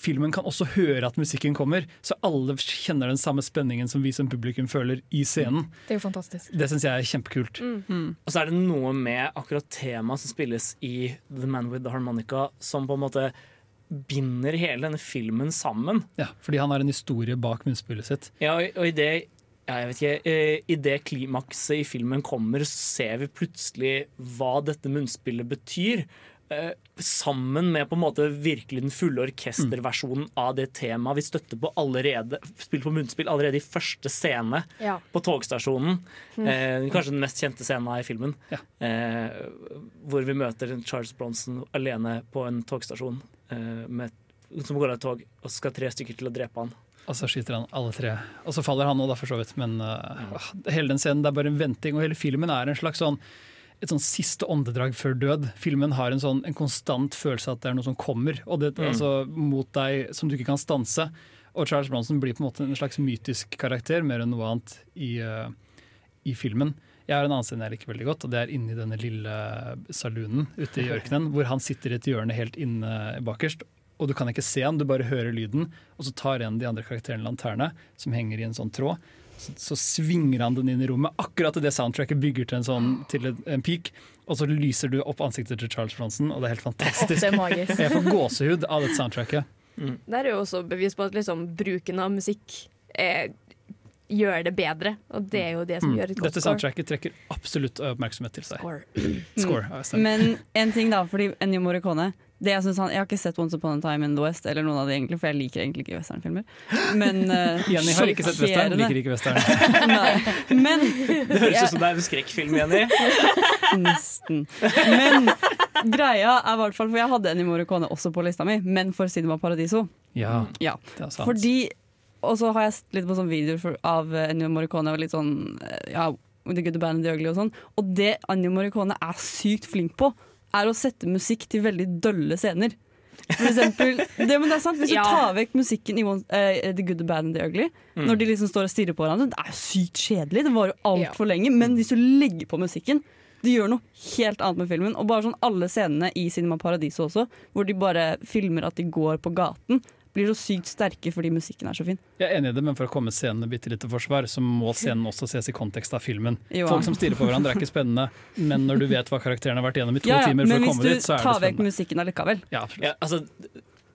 filmen kan også høre at musikken kommer, så alle kjenner den samme spenningen som vi som publikum føler i scenen. Det er jo fantastisk. Det syns jeg er kjempekult. Og så er det noe med akkurat temaet som spilles i The Man with the Harmonica, som på en måte binder hele denne filmen sammen. Ja, fordi han har en historie bak munnspillet sitt. Ja, og i det ja, jeg vet ikke, eh, I det klimakset i filmen kommer, så ser vi plutselig hva dette munnspillet betyr. Eh, sammen med på en måte virkelig den fulle orkesterversjonen av det temaet vi støtter på allerede Spilt på munnspill allerede i første scene Ja. på togstasjonen. Eh, kanskje den mest kjente scenen i filmen. Ja. Eh, hvor vi møter Charles Bronson alene på en togstasjon eh, med, som går av et tog, og så skal tre stykker til å drepe han. Og så skyter han alle tre. Og så faller han òg, for så vidt. Men uh, hele den scenen det er bare en venting, og hele filmen er en slags sånn et sånn siste åndedrag før død. Filmen har en sånn en konstant følelse av at det er noe som kommer og det, altså, mot deg som du ikke kan stanse. Og Charles Bronson blir på en måte en slags mytisk karakter, mer enn noe annet i, uh, i filmen. Jeg har en annen scene jeg liker veldig godt, og det er inni denne lille saloonen ute i [LAUGHS] ørkenen, hvor han sitter i et hjørne helt inne bakerst. Og du kan ikke se han, du bare hører lyden. Og så tar en av de andre karakterene lanterne, som henger i en sånn tråd. Så, så svinger han den inn i rommet, akkurat idet soundtracket bygger til en sånn til en, peak. Og så lyser du opp ansiktet til Charles Bronson, og det er helt fantastisk. Det er magisk. Jeg får gåsehud av dette soundtracket. Det er jo også bevis på at liksom, bruken av musikk er gjør det bedre. Og det er jo det som Mm. gjør et godt Dette soundtracket trekker absolutt oppmerksomhet til seg. Score. [CLEARS THROAT] Score, mm. Men en ting da, fordi Ennio Morricone det jeg, han, jeg har ikke sett Once Upon a Time in the West, eller noen av de egentlig, for jeg liker egentlig ikke westernfilmer. Men uh, [LAUGHS] Jenny har ikke sett western, liker ikke western. [LAUGHS] Nei. Men [LAUGHS] Det høres ut som det er en skrekkfilm, Jenny. Nesten. Men greia er i hvert fall For jeg hadde Ennio Morricone også på lista mi, men for Cinema Paradiso. Ja, Ja. det er sant. Fordi Og så har jeg sett litt på sånne videoer av Ennio Morricone og litt sånn eh, Ja, The Good, The Bad and The Ugly og sånn. Og det Ennio Morricone er sykt flink på, er å sette musikk til veldig dølle scener. For eksempel, [LAUGHS] det, men det er sant, Hvis du Ja. tar vekk musikken i eh, The Good, The Bad and The Ugly, når de liksom står og stirrer på hverandre, det er sykt kjedelig. Det varer jo ja. lenge. Men hvis du legger på musikken de gjør noe helt annet med filmen. Og bare sånn alle scenene i Cinema Paradiso også, hvor de bare filmer at de går på gaten, blir så sykt sterke fordi musikken er så fin. Jeg er enig i det, men for å komme scenen bitte litt til forsvar, så må [LAUGHS] scenen også ses i kontekst av filmen. Jo. Folk som stirrer på hverandre er ikke spennende, men når du vet hva karakterene har vært gjennom i to Ja, ja, timer for men å komme dit, så er det spennende. Men hvis du tar vekk musikken allikevel Ja. Ja, altså,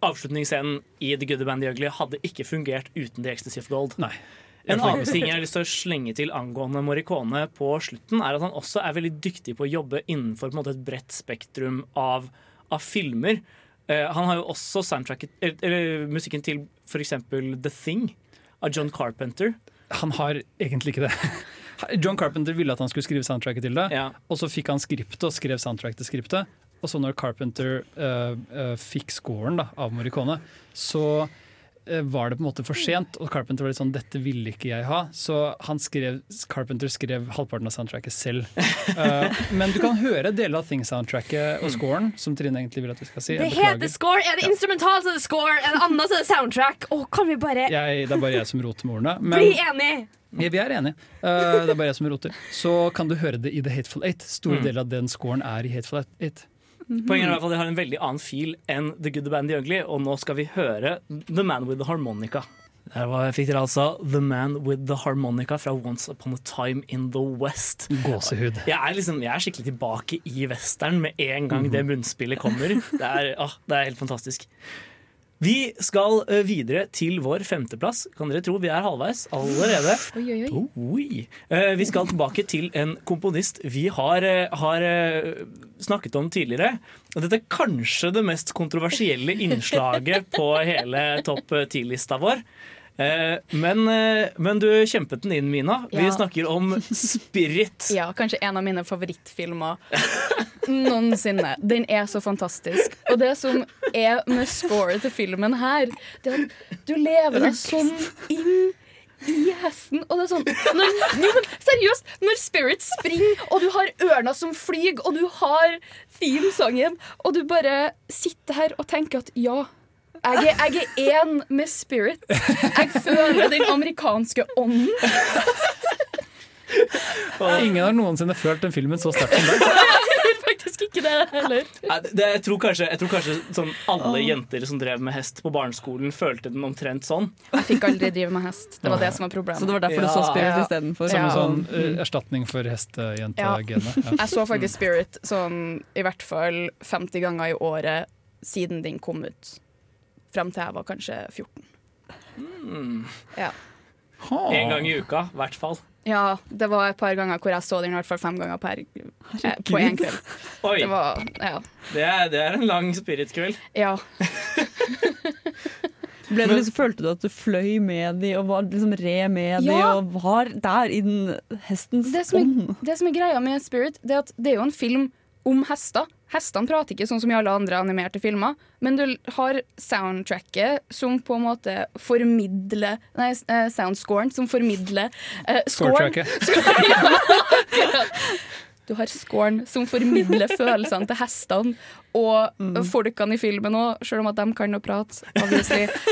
avslutningsscenen i The Good, The Bad The Ugly hadde ikke fungert uten The Ecstasy of Gold. Nei. En annen ting jeg har lyst til å slenge til angående Morricone på slutten, er at han også er veldig dyktig på å jobbe innenfor på en måte, et bredt spektrum av, av filmer. Eh, han har jo også soundtracket, eller, musikken til f.eks. The Thing av John Carpenter. Han har egentlig ikke det. [LAUGHS] John Carpenter ville at han skulle skrive soundtracket til det, Ja. og så fikk han skriptet og skrev soundtrack til skriptet. Og så når Carpenter uh, uh, fikk scoren da, av Morricone, så var det på en måte for sent, og Carpenter var litt sånn 'dette ville ikke jeg ha'. Så han skrev, Carpenter skrev halvparten av soundtracket selv. uh, [LAUGHS] men du kan høre deler av Thing-soundtracket og scoren, som Trine egentlig vil at vi skal si. Det heter score! Er det instrumental, så er det score. Er det annet, så er det soundtrack. Å, kan vi bare Jeg, det er bare jeg som roter med ordene. [LAUGHS] bli enig! ja, vi er enige. Uh, det er bare jeg som roter. Så kan du høre det i The Hateful Eight. Store Mm. deler av den scoren er i Hateful Eight. Poenget er i hvert fall at De har en veldig annen fil enn The Good, The Bad and The Ugly, og nå skal vi høre The Man With The Harmonica. Der var, fikk dere altså The Man With The Harmonica fra Once Upon a Time in the West. Gåsehud. Jeg er, liksom, jeg er skikkelig tilbake i western med en gang det munnspillet kommer. Det er, ah, det er helt fantastisk. Vi skal eh, videre til vår femteplass. Kan dere tro vi er halvveis allerede? Oi, oi, oi. Oi. Eh, vi skal tilbake til en komponist vi har, eh, har snakket om tidligere. Og dette er kanskje det mest kontroversielle innslaget på hele topp ti-lista vår. Eh, men, eh, men du kjempet den inn, Mina. Vi Ja. snakker om Spirit. [LAUGHS] Ja, kanskje en av mine favorittfilmer noensinne. Den er så fantastisk. Og det som er med scoret til filmen her, det er at du lever deg sånn inn i hesten. Og det er sånn når, jo, men Seriøst! Når Spirit springer, og du har ørna som flyr, og du har themesangen, og du bare sitter her og tenker at ja jeg er, jeg er én med Spirit. Jeg føler den amerikanske ånden. Ingen har noensinne følt den filmen så sterkt som deg. Faktisk ikke det heller. Jeg tror kanskje, jeg tror kanskje sånn alle jenter som drev med hest på barneskolen, følte den omtrent sånn. Jeg fikk aldri drive med hest. Det var det som var problemet. Så det var derfor du så Ja. Spirit Ja. istedenfor. Som en sånn uh, erstatning for hestejentegenet. Ja. Jeg så faktisk Spirit sånn i hvert fall 50 ganger i året siden den kom ut. Frem til jeg var kanskje 14. Ja. En gang i uka, i hvert fall. ja, det var et par ganger hvor jeg så den i hvert fall fem ganger per, eh, på én kveld. Oi, Det var, ja. det er, det er en lang spiritkveld. ja. [LAUGHS] Ble det liksom, følte du at du fløy med de og var liksom re med de og var der i den hestens Det ånd? Det, det som er greia med Spirit, det er at det er jo en film om hester. Hestene prater ikke sånn som i alle andre animerte filmer, men du har soundtracket som på en måte formidler Nei, eh, soundscoren som formidler eh, scoren. Scoretracket. [LAUGHS] Du har scoren som formidler følelsene til hestene og folkene i filmen òg, selv om at de kan å prate,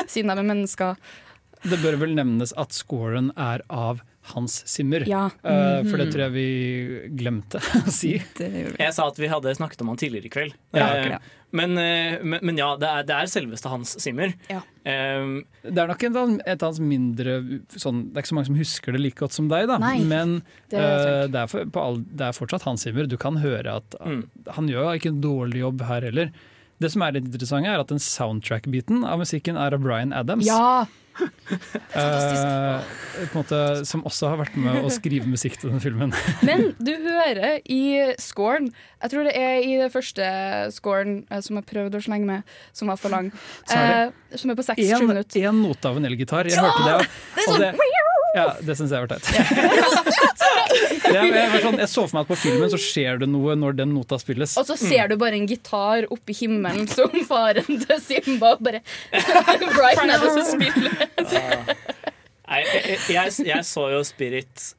siden de er mennesker. Det bør vel nevnes at scoren er av Hans Zimmer. Ja. Eh, for det tror jeg vi glemte [LAUGHS] å si. Jeg sa at vi hadde snakket om han tidligere i kveld. Ja, okay. ok. men, eh, men, men ja, det er, det er selveste Hans Zimmer. Ja. Um, Det er nok et, et av hans mindre sånn, Det er ikke så mange som husker det like godt som deg, da. Nei, men det er uh, det, er for, på all, det er fortsatt Hans Zimmer. Du kan høre at Mm. han gjør ikke en dårlig jobb her heller. Det som er litt interessant, er at den soundtrack-biten av musikken er av Bryan Adams. Ja! [LAUGHS] uh, på en måte, som også har vært med å skrive musikk til den filmen. [LAUGHS] Men du hører i scoren Jeg tror det er i det første scoren eh, som jeg prøvde å slenge med, som var for lang. Eh, som er på seks-sju minutter. en note av en elgitar. Jeg hørte det. Det og det, ja, det syns jeg var teit. [LAUGHS] jeg, jeg, sånn, jeg så for meg at på filmen så skjer det noe når den nota spilles. Og så ser du bare en gitar oppe i himmelen som faren til Simba bare er det som spiller. Nei, jeg, jeg, jeg, jeg så jo Spirit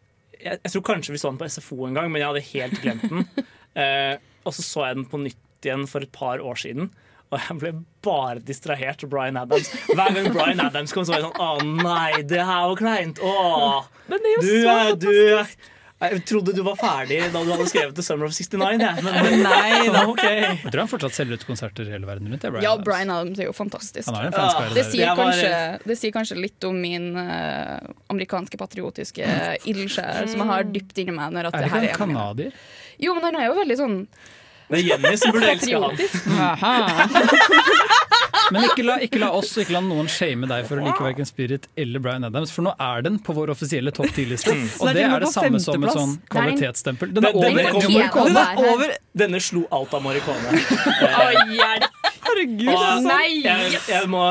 jeg, jeg tror kanskje vi så den på SFO en gang, men jeg hadde helt glemt den. [LAUGHS] Eh, og så så jeg den på nytt igjen for et par år siden. Og jeg ble bare distrahert av Bryan Adams. Hver gang Bryan Adams kom, så var jeg sånn Å nei, det her var kleint. Åh, Men det er jo du, så fantastisk. du, Jeg trodde du var ferdig da du hadde skrevet The Summer of 69, Ja. Men, Men nei da. [LAUGHS] ok. Jeg tror han fortsatt selger ut konserter hele verden rundt. det, Brian Ja, Bryan Brian Adams er jo fantastisk. Han er en fanskare Det sier, Det var- kanskje, det sier kanskje litt om min uh, amerikanske patriotiske ildsjel som jeg har dypt inni meg. Når at Er det ikke han er canadier? Jo, men han er jo veldig sånn Det er Jenny som burde elske han. Men ikke la, ikke la oss ikke la noen shame deg for å like hverken Spirit eller Brian Adams, for nå er den på vår offisielle topp 10-liste. Så Og det er det samme som et femteplass. sånn en- kvalitetsstempel. Den er over den er over Denne slo alt av marihuana. Å, hjelp! Herregud. Og Nei! jeg, jeg må,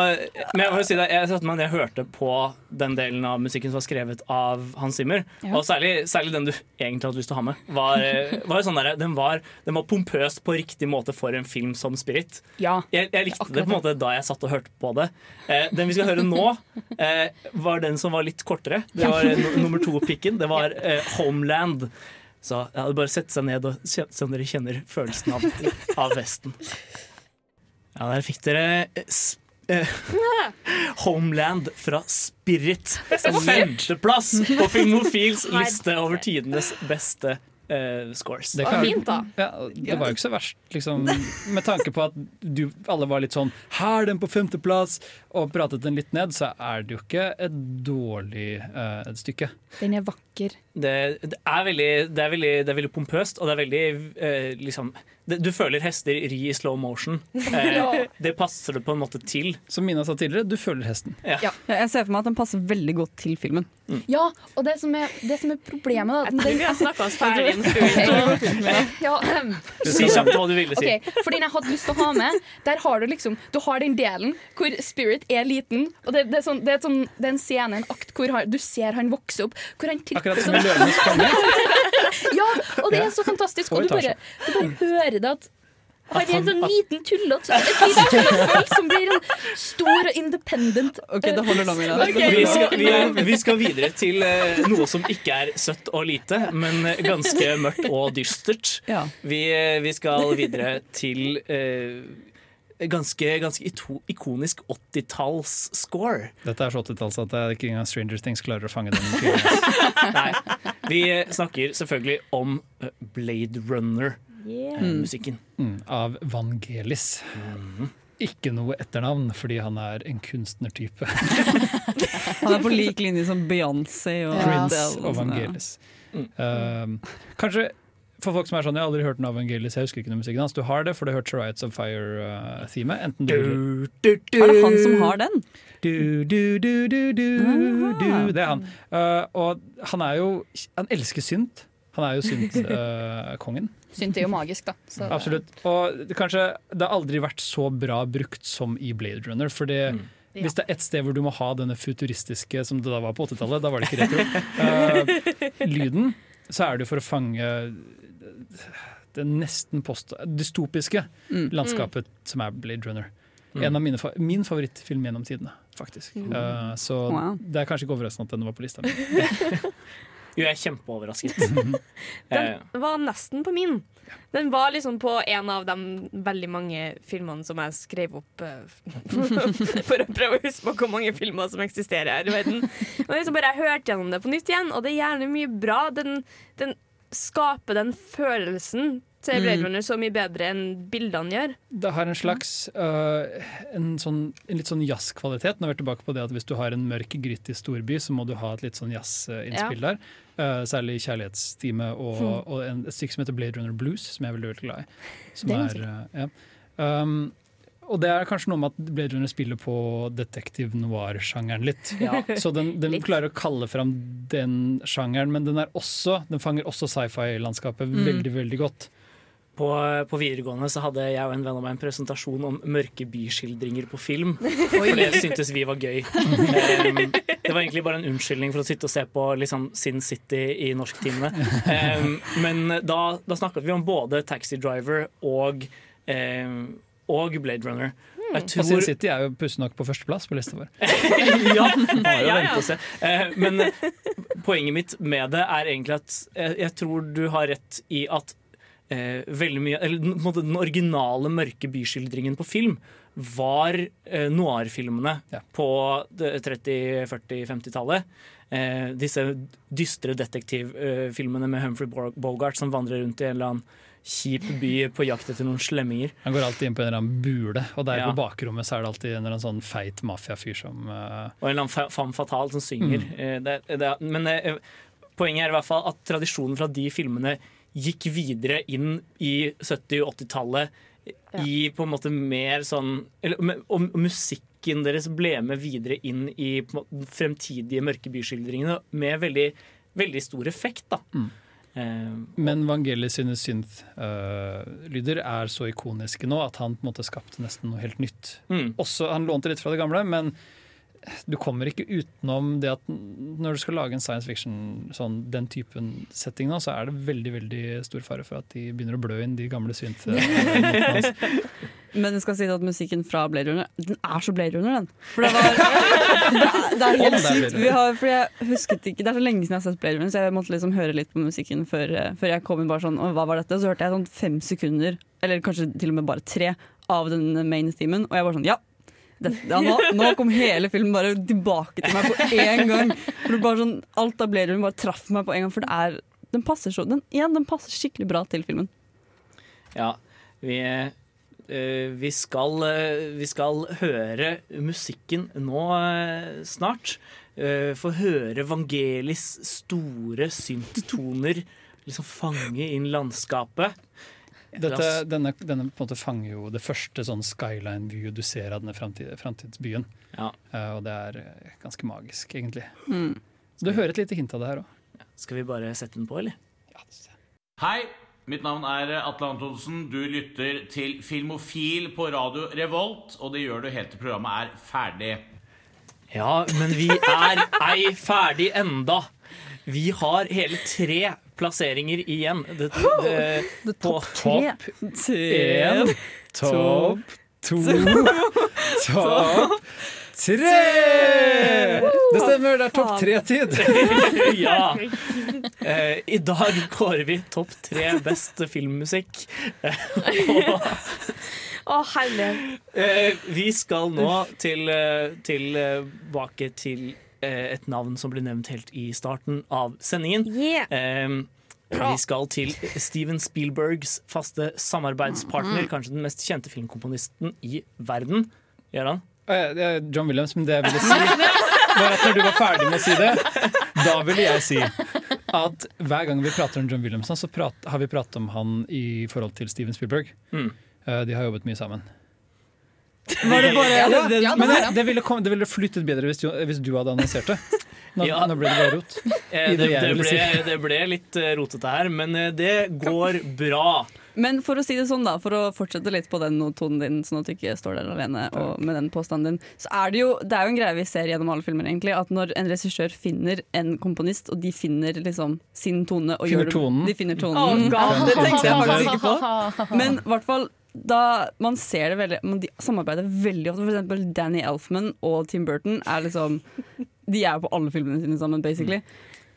men jeg må jo si det, jeg satte meg ned og hørte på den delen av musikken som var skrevet av Hans Zimmer. Ja. Og særlig, særlig den du egentlig hadde lyst til å ha med. Var, var jo sånn der, den, var, den var pompøs på riktig måte for en film som Spirit. Ja. Jeg, jeg likte det på en måte da jeg satt og hørte på det. Eh, den vi skal høre nå, eh, var den som var litt kortere. Det var eh, no, nummer to-pikken. Det var eh, Homeland. Så hadde bare sette seg ned og om dere kjenner følelsen av, av Vesten. Ja, der fikk dere eh, eh, [LAUGHS] Homeland fra Spirit. Femteplass på [LAUGHS] Filmofils liste over tidenes beste uh, scores. Det Det kan- var fint, da. Ja, det var jo ikke så verst, liksom, med tanke på at du, alle var litt sånn 'Her er den på femteplass!' og pratet den litt ned, så er det jo ikke et dårlig uh, et stykke. Den er vakker. Det, det, er veldig, det, er veldig, det er veldig pompøst, og det er veldig uh, liksom Du føler hester ri i slow motion. [LAUGHS] Eh, det passer det på en måte til. Som Mina sa tidligere, du føler hesten. Ja, Jeg ser for meg at den passer veldig godt til filmen. Ja, og det som er, det som er problemet, da Jeg tror vi har snakka oss ferdig en [LAUGHS] stund. Ja, Si kjapt hva du ville si. Okay, For den jeg hadde lyst til å ha med, der har du liksom Du har den delen hvor Spirit er liten. Og det, det, er, sånn, det, er, sånn, det er en scene, en akt, hvor han, du ser han vokse opp. Hvor han tripper Akkurat som i. Løvenes konge. [LAUGHS] Ja, og det er så fantastisk. Og du bare, du bare hører det at han er en sånn liten tullete som blir en stor og independent Ok, det holder nå, okay. Vi skal, vi, er, vi skal videre til uh, noe som ikke er søtt og lite, men eh, ganske mørkt og dystert. Ja. Vi, eh, vi skal videre til uh, ganske, ganske ikonisk 80-talls-score. Dette er så 80-talls at det er ikke engang Stranger Things klarer å fange den. [LAUGHS] Nei, vi snakker selvfølgelig om Blade Blade Runner-musikken. Mm, av Vangelis. Ikke noe etternavn, fordi han er en kunstnertype. Han er på lik linje som Beyoncé og Prince og Vangelis. ja. Vangelis. Um, kanskje for folk som er sånn, jeg har aldri hørt den av Vangelis, jeg husker ikke noe musikken hans. Du har det, for du har hørt Chariots of Fire-themet. enten du vil Er det han som har den? du, du, du, du, du, du. Det er han. Uh, og han er jo Han elsker synt. Han er jo synt-kongen. [LAUGHS] Synt er jo magisk, da. Så, Absolutt. Og det, kanskje det har aldri vært så bra brukt som i Blade Runner. For det, hvis det er ett sted hvor du må ha denne futuristiske, som det da var på 80-tallet, da var det ikke retro, uh, [LAUGHS] lyden, så er det for å fange det nesten post dystopiske landskapet som er Blade Runner. En av mine, fa- min favorittfilm gjennom tidene, faktisk. Uh, så Wow. det er kanskje ikke overraskende at den var på lista mi. [LAUGHS] Jo, jeg er kjempeoverrasket. [LAUGHS] Eh, Den var nesten på min. Den var liksom på en av de veldig mange filmene som jeg skrev opp eh, [LAUGHS] for å prøve å huske på hvor mange filmer som eksisterer her i verden. Og liksom bare jeg hørte gjennom det på nytt igjen, og det er gjerne mye bra. Den, den skaper den følelsen til Blade Runner så mye bedre enn bildene gjør. Det har en slags uh, en, sånn, en litt sånn jazzkvalitet. Nå er vi tilbake på det at Hvis du har en mørk, gritty storby, så må du ha et litt sånn jazzinnspill der. Uh, særlig Kjærlighetstime og, og en, et stykke som heter Blade Runner Blues, som jeg er veldig, veldig glad i. Som Det er er, øh, ja. um, og det er kanskje noe med at Blade Runner spiller på detektiv noir-sjangeren litt. Ja. Så den, den klarer å kalle fram den sjangeren, men den, også, den fanger også sci-fi-landskapet Mm. veldig, veldig godt. På, på videregående så hadde jeg og en venn av meg en presentasjon om mørke byskildringer på film. [LAUGHS] For det syntes vi var gøy. [LAUGHS] Um, det var egentlig bare en unnskyldning for å sitte og se på liksom, Sin City i norsktimene. Um, men da, da snakket vi om både Taxi Driver og, um, og Blade Runner. Jeg Og Sin City er jo pussig nok på førsteplass på lista vår. [LAUGHS] ja, ja. se. Eh, men poenget mitt med det er egentlig at jeg, jeg tror du har rett i at eh, veldig mye Eller den originale mørke byskildringen på film var eh, noir-filmene Ja. på 30-, 40-, 50-tallet. Eh, disse dystre detektivfilmene med Humphrey Bogart som vandrer rundt i en eller annen kjip by på jakt etter noen slemminger. Han går alltid inn på en eller annen bule, og der Ja. på bakrommet så er det alltid en eller annen sånn feit mafiafyr som uh... Og en eller annen femme fatale som synger. Eh, Det, det, men eh, poenget er i hvert fall at tradisjonen fra de filmene gikk videre inn i 70- og 80-tallet i på en måte mer sånn eller, og, Og musikken deres ble med videre inn i på måte, fremtidige mørke byskildringene med veldig, veldig stor effekt. da. Eh, Men Vangelis sine synth-lyder er så ikoniske nå at han på en måte skapte nesten noe helt nytt. mm. Også, han lånte litt fra det gamle, men du kommer ikke utenom det at når du skal lage en science fiction, sånn, den typen setting nå, så er det veldig veldig stor fare for at de begynner å blø inn de gamle synte [LAUGHS] Men jeg skal si at musikken fra Blade Runner Den er så Blade Runner, den. For det, [LAUGHS] var, det, er, [LAUGHS] det er helt sykt. Vi har, for jeg husket ikke, Det er så lenge siden jeg har sett Blade Runner, så jeg måtte liksom høre litt på musikken før, eh, før jeg kom inn bare sånn «Å, Hva var dette? Så hørte jeg sånn fem sekunder, eller kanskje til og med bare tre, av den main themen, og jeg bare sånn Ja! Dette, ja nå, nå kom hele filmen bare tilbake til meg på én gang. Det sånn, alt av Blade Runner bare traff meg på en gang, for det er den passer, så, den, igjen, den passer skikkelig bra til filmen. Ja, vi, øh, vi, skal, øh, vi skal høre musikken nå øh, snart. Få høre Vangelis store synttoner liksom fange inn landskapet. Dette, denne, denne på en måte fanger jo det første sånn skyline view du ser av denne framtid, framtidsbyen. Ja. Uh, og det er eh, ganske magisk, egentlig. Mm. Så Du hører et lite hint av det her òg. Skal vi bare sette den på, eller? Hei, mitt navn er Atle Antonsen. Du lytter til Filmofil på radio Revolt, og det gjør du helt til programmet er ferdig. Ja, men vi er ei ferdig enda. Vi har hele tre plasseringer igjen. Det, det, på Topp Én, topp to, [LAUGHS] topp tre! Det stemmer, det er topp tre-tid. [LAUGHS] ja. Eh, I dag kårer vi topp tre best filmmusikk. Å, Å, herlighet. eh, vi skal nå til, eh, tilbake til et navn som ble nevnt helt i starten av sendingen. Yeah. Um, vi skal til Steven Spielbergs faste samarbeidspartner, kanskje den mest kjente filmkomponisten i verden. Gjør han? Det er John Williams, men det jeg ville si var at når du var ferdig med å si det, da ville jeg si at hver gang vi prater om John Williams, så prat, har vi pratet om han i forhold til Steven Spielberg. Mm. Eh, De har jobbet mye sammen. Var det bare [LAUGHS] Ja, det, det, ja, Men det ville, kom, det ville flyttet bedre hvis du, hvis du hadde annonsert det. Nå, Ja. nå ble det bare rot. [LAUGHS] Eh, det, det det, ble, det ble litt eh, rotete her, men eh, det går bra. Men for å si det sånn da, for å fortsette litt på den tonen din, sånn at du ikke står der alene og med den påstanden din, så er det jo det er jo en greie vi ser gjennom alle filmer, egentlig, at når en regissør finner en komponist, og de finner liksom sin tone og Finner gjør det- tonen. De finner tonen. Oh, [LAUGHS] God. Det tenkte jeg faktisk ikke på. Men i hvert fall da man ser det veldig men De samarbeider veldig ofte. For eksempel Danny Elfman og Tim Burton er liksom De er jo på alle filmene sine sammen, basically.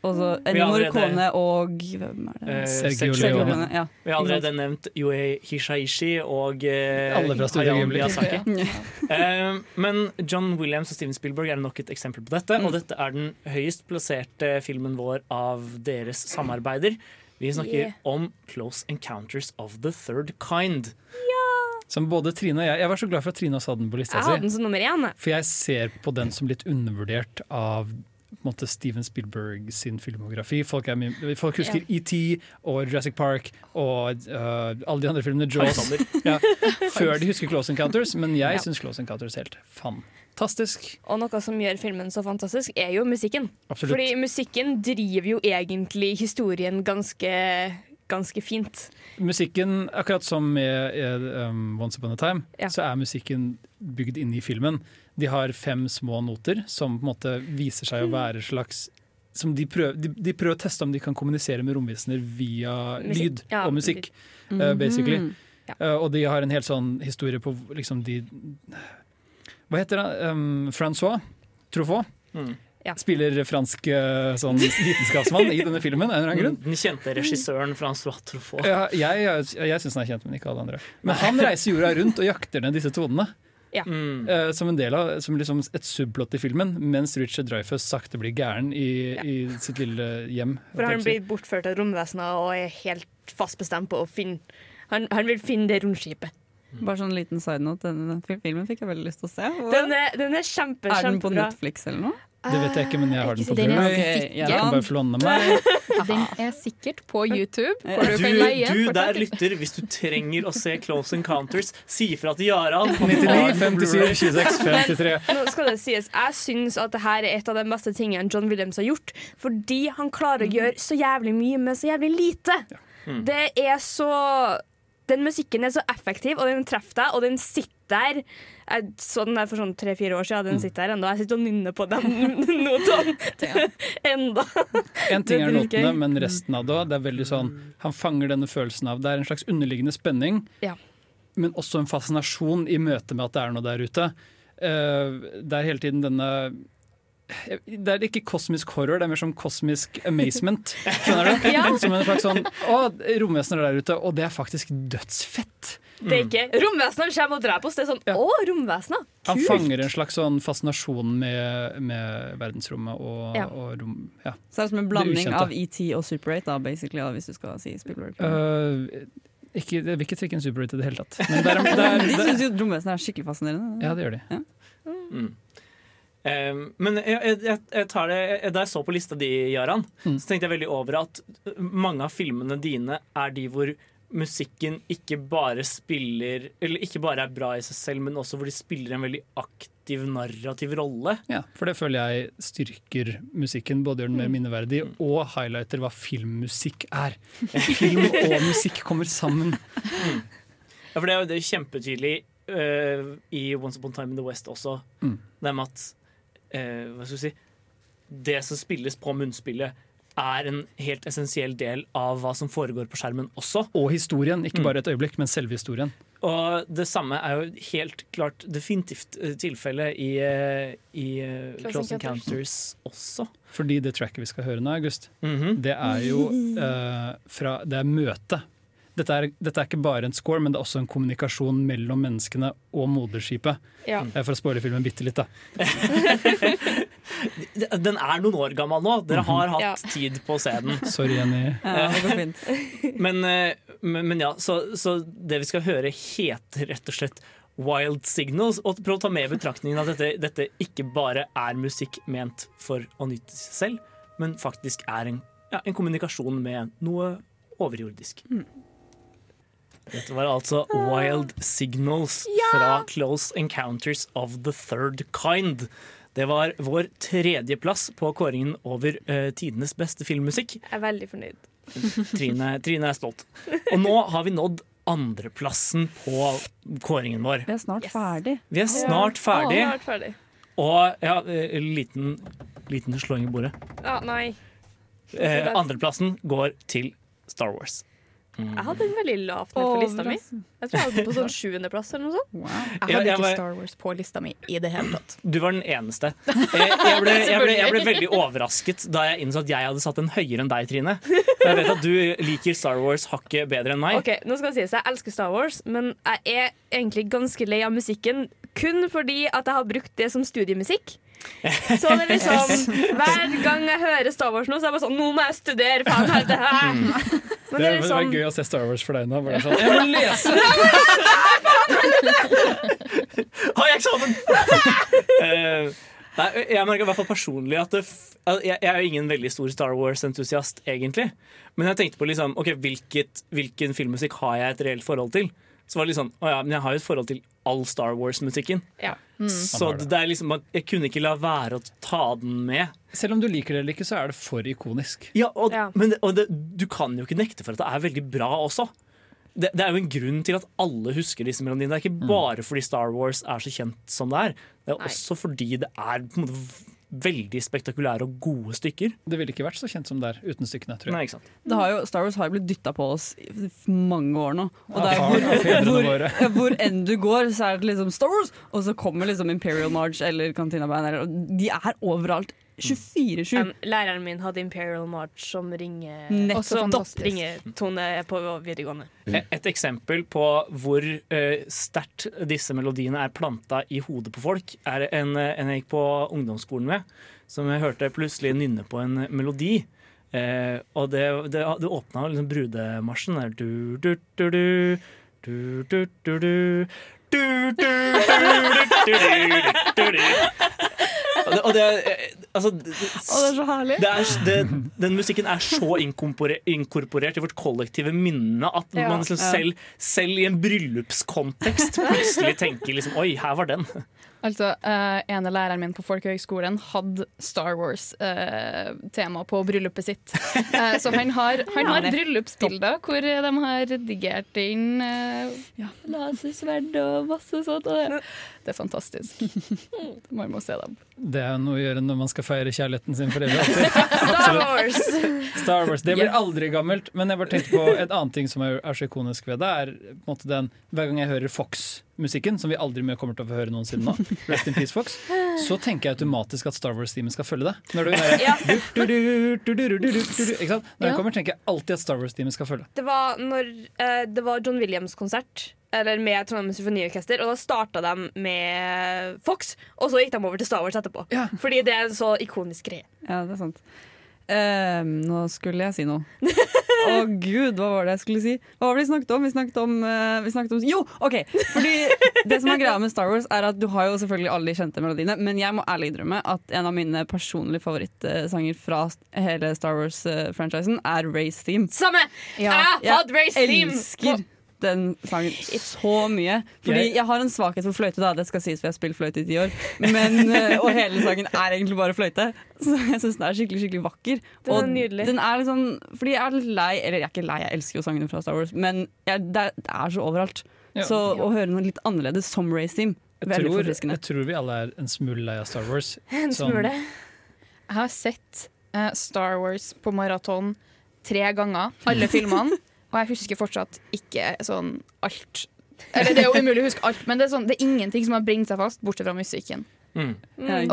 Og så Vi Ennio Morricone og Hvem er det? Eh, Sergio Sergio Leone. Leone, Ja. Vi har allerede nevnt Yoei Hishaishi og eh, Alle fra Studio Hayao. Miyazaki. [LAUGHS] Eh, men John Williams og Steven Spielberg er nok et eksempel på dette. Mm. Og dette er den høyest plasserte filmen vår av deres samarbeider. Vi snakker Yeah. om Close Encounters of the Third Kind. Ja. Som både Trine og jeg Jeg var så glad for at Trine også hadde den på lista Jeg hadde si. den som nummer én. For jeg ser på den som litt undervurdert av måte Steven Spielberg sin filmografi. Folk, er, folk husker ET og Jurassic Park og uh, alle de andre filmene. Jaws. Ja, [LAUGHS] før de husker Close Encounters, men jeg Ja. syns Close Encounters er helt fantastisk. Og noe som gjør filmen så fantastisk, er jo musikken. Absolutt. Fordi musikken driver jo egentlig historien ganske, ganske fint. Musikken, akkurat som med eh, um, Once Upon a Time, Ja. så er musikken bygd inn i filmen. De har fem små noter som på en måte viser seg å være slags som de, prøver, de, de prøver å teste om de kan kommunisere med romvesener via Musikk. lyd Ja, og musikk, lyd. eh, basically. Ja. Uh, og de har en helt sånn historie på liksom de Hva heter det? Um, Francois Truffaut Mm. Ja. spiller fransk eh, sånn vitenskapsmann i denne filmen. av en eller annen grunn. Den kjente regissøren Francois Truffaut. Ja, jeg jeg, jeg syns han er kjent, men ikke alle andre. Men han reiser jorda rundt og jakter ned disse tonene. Ja. Mm. eh, som en del av som liksom et subplott i filmen, mens Richard Dreyfus sakte blir gæren i, i sitt lille hjem. For han blir bortført av romvesener og er helt fast bestemt på å finne Han, han vil finne det romskipet. Bare sånn liten side note, denne filmen fikk jeg veldig lyst til å se. Den er, den er kjempe, er den på kjempebra. Netflix eller noe? Det vet jeg ikke, men jeg har den på Den er Blu-ray. Jeg kan bare flåne meg. [LAUGHS] Den er sikkert på [LAUGHS] YouTube, du, Du, du der lytter, hvis du trenger å se Close Encounters, si ifra til Jaran. 99, 57, 26, 53. Nå skal det sies, Jeg syns at dette er et av de beste tingene John Williams har gjort. Fordi han klarer å gjøre så jævlig mye med så jævlig lite. Mm. Det er så Den musikken er så effektiv, og den treffer deg, og den sitter der. Jeg så den der for sånn tre-fire år siden, den sitter der ennå. Jeg sitter og nynner på den [LAUGHS] notene [LAUGHS] enda. En ting er notene, men resten av det òg. det er veldig sånn Han fanger denne følelsen av Det er en slags underliggende spenning, Ja. men også en fascinasjon i møte med at det er noe der ute. Eh, det er hele tiden denne det er ikke kosmisk horror, det er mer som kosmisk amazement. [LAUGHS] Skjønner du? Ja. Som en slags sånn Å, romvesener er der ute, og det er faktisk dødsfett. Det er ikke romvesener kommer og dreper oss. Det er sånn Å, romvesener! Han fanger en slags sånn fascinasjon med, med verdensrommet og, Ja. og rom... Ja. Så det er som en blanding av ET og Super 8, da, basically, da, hvis du skal si Spielberg. Ikke, jeg vil ikke trekke en Super 8 i det hele tatt. Men der, der, [LAUGHS] det er, De syns jo romvesener er skikkelig fascinerende. Ja, det gjør de. Mm. Um, men jeg, jeg, jeg, tar det, da jeg så på lista di, Jaran, Mm. så tenkte jeg veldig over at mange av filmene dine er de hvor musikken ikke bare spiller Eller ikke bare er bra i seg selv, men også hvor de spiller en veldig aktiv narrativ rolle. Ja, for det føler jeg styrker musikken. Både gjør den mer minneverdig og highlighter hva filmmusikk er. Film og [LAUGHS] musikk kommer sammen. Ja, for det er jo det kjempetydelig uh, i Once Upon a Time in the West også. Mm. Det med at øh, Hva skal vi si Det som spilles på munnspillet, er en helt essensiell del av hva som foregår på skjermen også. Og historien. Ikke Mm. bare et øyeblikk, men selve historien. Og det samme er jo helt klart definitivt tilfellet tilfelle i, øh, i øh, Close Close Encounters. Encounters også. Fordi det tracket vi skal høre nå, August, Mhm. det er jo uh, fra Det er møte. Dette er, dette er ikke bare en score, men det er også en kommunikasjon mellom menneskene og moderskipet. Ja. Eh, For å spoile filmen bitte litt, da. [LAUGHS] Den er noen år gammel nå. Dere Mhm. har hatt Ja. tid på å se den. Sorry, Jenny. Ja, det går fint. [LAUGHS] Men, eh, men, men ja, så, så det vi skal høre heter rett og slett Wild Signals. Og prøv å ta med i betraktningen at dette, dette ikke bare er musikk ment for å nyte seg selv, men faktisk er en, ja, en kommunikasjon med noe overjordisk. Dette var altså Wild Signals fra Close Encounters of the Third Kind. Det var vår tredjeplass på kåringen over uh, tidenes beste filmmusikk. Jeg er veldig fornøyd. Trine, Trine er stolt. Og nå har vi nådd andreplassen på kåringen vår. Vi er snart ferdig. Vi er snart ferdig. Snart ferdig. Og ja, eh, liten, liten slåing i bordet. Ja, nei. Eh, andreplassen går til Star Wars. Mm. Jeg hadde den veldig lavt ned på lista mi. Jeg tror jeg hadde den på sånn [LAUGHS] sjuendeplass eller noe sånt. Jeg hadde ikke Star Wars på lista mi i det hele tatt. Du var den eneste. [LAUGHS] Eh, Jeg ble, jeg, ble, jeg ble veldig overrasket da jeg innså at jeg hadde satt den høyere enn deg, Trine. For jeg vet at du liker Star Wars hakket bedre enn meg. Ok, nå skal det sies, Jeg elsker Star Wars, men jeg er egentlig ganske lei av musikken kun fordi at jeg har brukt det som studiemusikk. Så det er liksom Hver gang jeg hører Star Wars nå, så er jeg bare sånn Nå må jeg studere! Faen, hva er det her? Men Det, det liksom, det var gøy å se Star Wars for deg nå. Bare sånn, jeg må lese! Har [LAUGHS] jeg eksamen?! Eh, Nei, jeg merker i hvert fall personlig at det, f- at jeg, jeg er jo ingen veldig stor Star Wars-entusiast, egentlig. Men jeg tenkte på liksom, ok, hvilket, hvilken filmmusikk har jeg et reelt forhold til. Så var det litt sånn, å ja, men jeg har jo et forhold til all Star Wars-musikken. Ja. Så det. det er liksom, jeg kunne ikke la være å ta den med. Selv om du liker det eller ikke, så er det for ikonisk. Ja, og, Ja. Men det, og det, du kan jo ikke nekte for at det er veldig bra også. Det, det er jo en grunn til at alle husker disse melodiene. Det er ikke bare fordi Star Wars er så kjent som det er. Det er Nei. også fordi det er på en måte veldig spektakulære og gode stykker. Det ville ikke vært så kjent som det er uten stykkene, tror jeg. Nei, ikke sant? Det har jo, Star Wars har jo blitt dytta på oss i mange år nå. Og Ja, det er hvor, hvor, hvor enn du går, så er det liksom Star Wars! Og så kommer liksom Imperial March eller Cantina Band. De er overalt. 24-7. Um, læreren min hadde Imperial March som ringer Og så fantastisk. ringetone på videregående. Et, et eksempel på hvor uh, sterkt disse melodiene er planta i hodet på folk, er en, eh, en jeg gikk på ungdomsskolen med, som jeg hørte plutselig nynne på en melodi. Eh, og det, det, det åpna liksom brudemarsjen. Der. Du, du, du, du, du, du, du, du. Du, du, du, du, du, du, du, du. Og det, og det, eh, altså, det, det er så herlig. det er, det, den musikken er så inkorporert i vårt kollektive minne at Ja. man liksom selv, selv i en bryllupskontekst plutselig tenker liksom Oi, her var den. Altså, uh, ene læreren min på Folkehøgskolen hadde Star Wars-tema på bryllupet sitt. Uh, [LAUGHS] så han har, han har bryllupsbilder hvor de har redigert inn uh, lasersverd og masse sånt. Og det, det er fantastisk. [LAUGHS] Man må se dem. Det er noe å gjøre når man skal feire kjærligheten sin for evig. [LAUGHS] Star Wars! Star Wars, Det blir aldri gammelt. Men jeg bare tenkte på et annet ting som er, så ikonisk ved det. er på en måte den, Hver gang jeg hører musikken, som vi aldri mer kommer til å få høre noensinne nå, Rest in Peace Fox, så tenker jeg automatisk at Star Wars-teamet skal følge det. Når du kommer, tenker jeg alltid at Star Wars-teamet skal følge. Det var når uh, det var John Williams-konsert. Eller med Trondheim Symfoniorkester. Og da starta de med Fox, og så gikk de over til Star Wars etterpå. Ja. Fordi det er en så ikonisk greie. Ja, det er sant. Uh, nå skulle jeg si noe. Å [LAUGHS] gud, hva var det jeg skulle si? Hva var det vi snakket om? Vi snakket om, uh, vi snakket om Jo, OK! Fordi det som er greia med Star Wars, er at du har jo selvfølgelig alle de kjente melodiene, men jeg må ærlig innrømme at en av mine personlige favorittsanger fra hele Star Wars-franchisen er Race Theme. Samme! Ja, jeg hadde race Theme! elsker den sangen så mye. Fordi Jeg- jeg har en svakhet for fløyte, da. Det skal sies, for jeg har spilt fløyte i ti år. Men, [LAUGHS] eh, og hele sangen er egentlig bare fløyte. Så jeg syns den er skikkelig skikkelig vakker. Den er nydelig. Den er liksom, fordi jeg er litt lei Eller jeg er ikke lei, jeg elsker jo sangene fra Star Wars, men jeg, det, er, det er så overalt. Ja. Så å høre noe litt annerledes som Race Team, veldig tror, forfriskende. jeg tror vi alle er en smule lei av Star Wars. [LAUGHS] En smule. Jeg har sett uh, Star Wars på maraton tre ganger, alle filmene, [LAUGHS] og jeg husker fortsatt ikke sånn alt. Eller det er jo umulig å huske alt, men det er, sånn, det er ingenting som har bringt seg fast, bortsett fra musikken. Mm.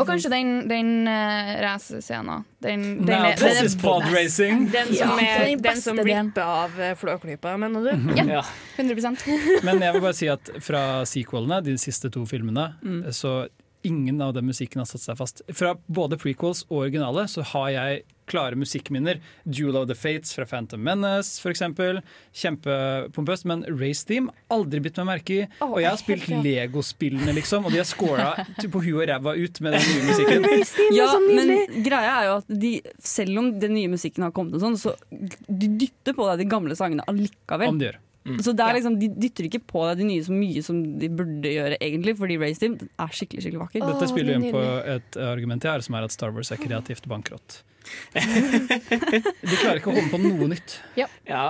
Og kanskje den, den uh, racescenen. Den, den, Now er- this den is pod racing. Den som, ja, er den den som ripper av eh, Flåklypa, mener du? [LAUGHS] Ja, Ja. 100% [LAUGHS] Men jeg vil bare si at fra sequelene, de siste to filmene, så ingen av den musikken har satt seg fast. Fra både prequels og originale så har jeg klare musikkminner. Duel of the Fates fra Phantom Menace, eksempel. Kjempepompøst. Men Race Team aldri bitt meg merke i. Og jeg har spilt Lego-spillene, liksom, og de har scora [LAUGHS] på huet og ræva ut med den nye musikken. Ja, men greia er jo at de, selv om den nye musikken har kommet, og sånn, så de dytter på deg de gamle sangene allikevel. Om de gjør. Så det er liksom, De dytter ikke på deg de nye så mye som de burde gjøre, egentlig, fordi Race Team er skikkelig skikkelig vakker. Dette spiller er inn på et argument jeg har, som er at Star Wars er kreativt bankrott. [LAUGHS] De klarer ikke å komme på noe nytt. Ja,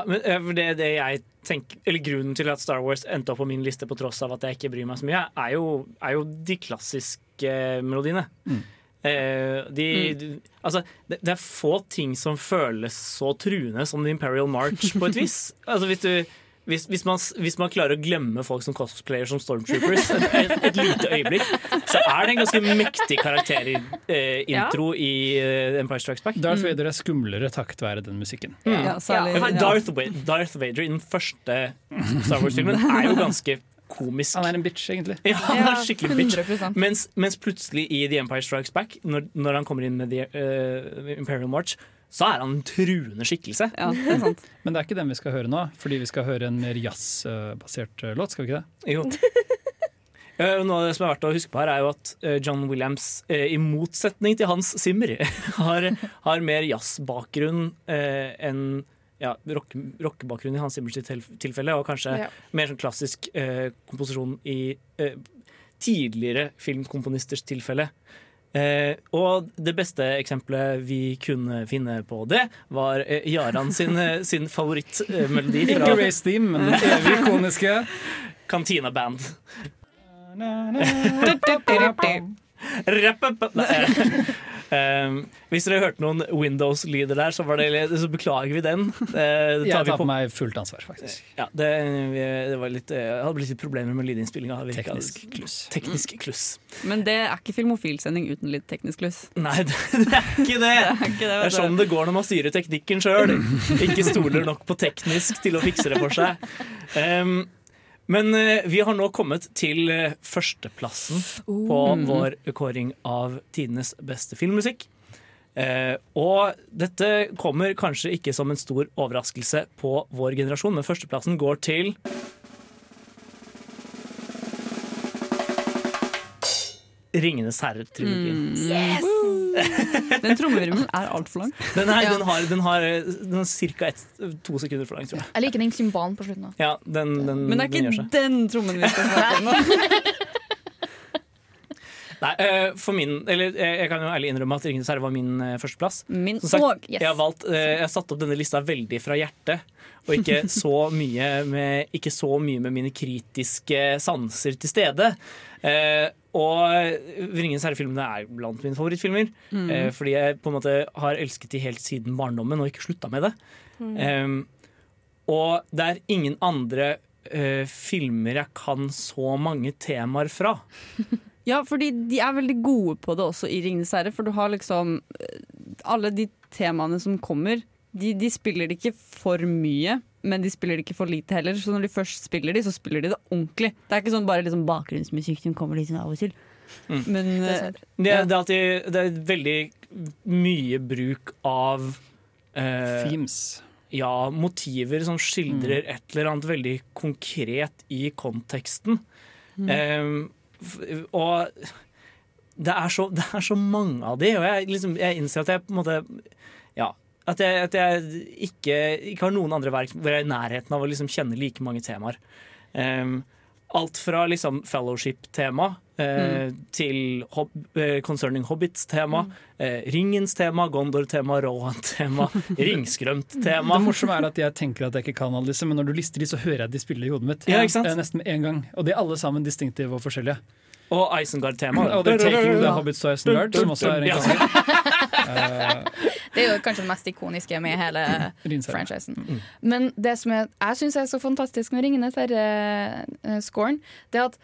men eh, det, det jeg tenker, eller Grunnen til at Star Wars endte opp på min liste, på tross av at jeg ikke bryr meg så mye, er jo, er jo de klassiske melodiene. Eh, de, de, altså, det, det er få ting som føles så truende som The Imperial March, på et vis. [LAUGHS] Altså, hvis, du, hvis, hvis, man, hvis man klarer å glemme folk som cosplayer som stormtroopers et, [LAUGHS] et, et lite øyeblikk, så er det en ganske mektig karakterintro i eh, Empire Strikes Back. Darth Vader er skumlere takket være den musikken. Ja, særlig, Ja. Darth, Wa- Darth Vader i den første Star Wars-filmen er jo ganske komisk. Han er en bitch, egentlig. Ja, han er skikkelig bitch. Mens, mens plutselig i The Empire Strikes Back, når, når han kommer inn med The uh, Imperial March, så er han en truende skikkelse. Ja, det er sant. [LAUGHS] Men det er ikke den vi skal høre nå, fordi vi skal høre en mer jazzbasert eh, låt. skal vi ikke det? Jo. [LAUGHS] Eh, Noe av det som er verdt å huske på her, er jo at eh, John Williams, i motsetning til Hans Zimmer, [LAUGHS] har, har mer jazzbakgrunn enn ja, rock- rockebakgrunn i Hans Zimmers tilfelle, og kanskje Ja. mer sånn klassisk komposisjon i tidligere filmkomponisters tilfelle. Eh, og det beste eksempelet vi kunne finne på det, var eh, Jaran sin, eh, sin favorittmelodi Ikke fra Race Theme, men den evig ikoniske. Cantina Band. Eh, um, hvis dere hørte noen Windows-lyder der, så, var det, så beklager vi den. Eh, tar Jeg tar vi på meg fullt ansvar, faktisk. ja, det, det var litt, eh, jeg hadde blitt litt problemer med lydinnspillinga. Teknisk kluss. Teknisk kluss. Men det er ikke filmofilsending uten litt teknisk kluss. Nei, det, [LAUGHS] det er ikke det! Det er ikke det, Det er sånn det går når man styrer teknikken sjøl. Ikke stoler nok på teknisk til å fikse det for seg. Um, men eh, vi har nå kommet til eh, førsteplassen på Mm. vår kåring av tidenes beste filmmusikk. Eh, og dette kommer kanskje ikke som en stor overraskelse på vår generasjon, men førsteplassen går til Ringenes herre-trilogien. Yes! [LAUGHS] Den trommevirvelen er altfor lang. Den, her, Ja. den har, den har, den har ca. to sekunder for lang, tror jeg. Jeg liker den symbalen på slutten. Ja, den, den, Men det er den gjør ikke seg. den trommen vi skal snakke om nå. [LAUGHS] Nei, eh, for min, eller eh, Jeg kan jo ærlig innrømme at 'Ringenes herre' var min eh, førsteplass. Min sagt, og, yes. jeg har valgt, jeg har satt opp denne lista veldig fra hjertet, og ikke [LAUGHS] så mye med, ikke så mye med mine kritiske sanser til stede. Og 'Ringenes herre'-filmene er blant mine favorittfilmer. Mm. Eh, fordi jeg på en måte har elsket de helt siden barndommen og ikke slutta med det. Eh, og det er ingen andre eh, filmer jeg kan så mange temaer fra. [LAUGHS] Ja, fordi de er veldig gode på det også i 'Ringenes herre'. For du har liksom eh, Alle de temaene som kommer, de, de spiller det ikke for mye. Men de spiller det ikke for lite heller, så når de først spiller de, så spiller de det ordentlig. Det er ikke sånn bare liksom bakgrunnsmusikk som kommer litt sånn av og til. Mm. Men Det er eh. Det, Ja. det, er alltid, det er veldig mye bruk av eh, Themes. ja, motiver som skildrer et eller annet veldig konkret i konteksten. Eh, f- og det er, så, det er så mange av de, og jeg, liksom, jeg innser at jeg på en måte Ja. At jeg, at jeg ikke, ikke har noen andre verk hvor jeg er i nærheten av å liksom kjenne like mange temaer. Um, alt fra liksom fellowship-tema eh, til hob eh, Concerning Hobbits-tema, eh, Ringens tema, Gondor-tema, Rohan-tema, [LAUGHS] Ringskrømt-tema. Det morsomme er at jeg tenker at jeg ikke kan alle disse, men når du lister de, så hører jeg de spiller i hodet mitt. Ja? Eh, Nesten med en gang. Og de er alle sammen distinktive og forskjellige. Og Isengard-tema. Og The Taking the Hobbits to Isengard, som også er en klassiker. [LAUGHS] Det er jo kanskje det mest ikoniske med hele franchisen. Men det som jeg, jeg syns er så fantastisk med Ringenes herre-scoren, det er at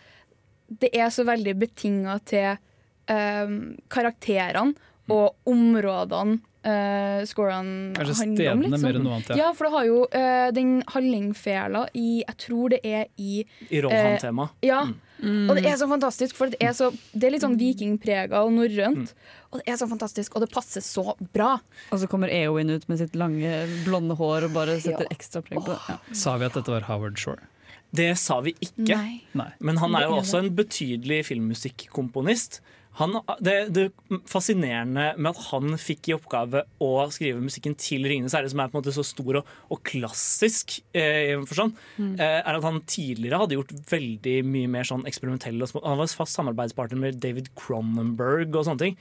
det er så veldig betinga til eh, karakterene og områdene uh, scorene Kanskje handler om. Liksom. mer enn noe annet. Ja. Ja, for det har jo uh, den hallingfela i Jeg tror det er i I Rohan-tema. Ja. Og det er så fantastisk, for det er, så, det er litt sånn vikingprega og norrønt. Og det er så fantastisk, og det passer så bra. Og så kommer Eowyn ut med sitt lange, blonde hår og bare setter Ja. ekstra preg på det. Ja. Sa vi at dette var Howard Shore? Det sa vi ikke. Nei. Nei. Men han er jo også en betydelig filmmusikkomponist. Han, det, det fascinerende med at han fikk i oppgave å skrive musikken til 'Ringenes herre', som er på en måte så stor og, og klassisk, eh, sånn, mm. eh, er at han tidligere hadde gjort veldig mye mer sånn eksperimentell Han var fast samarbeidspartner med David Cronenberg og sånne ting.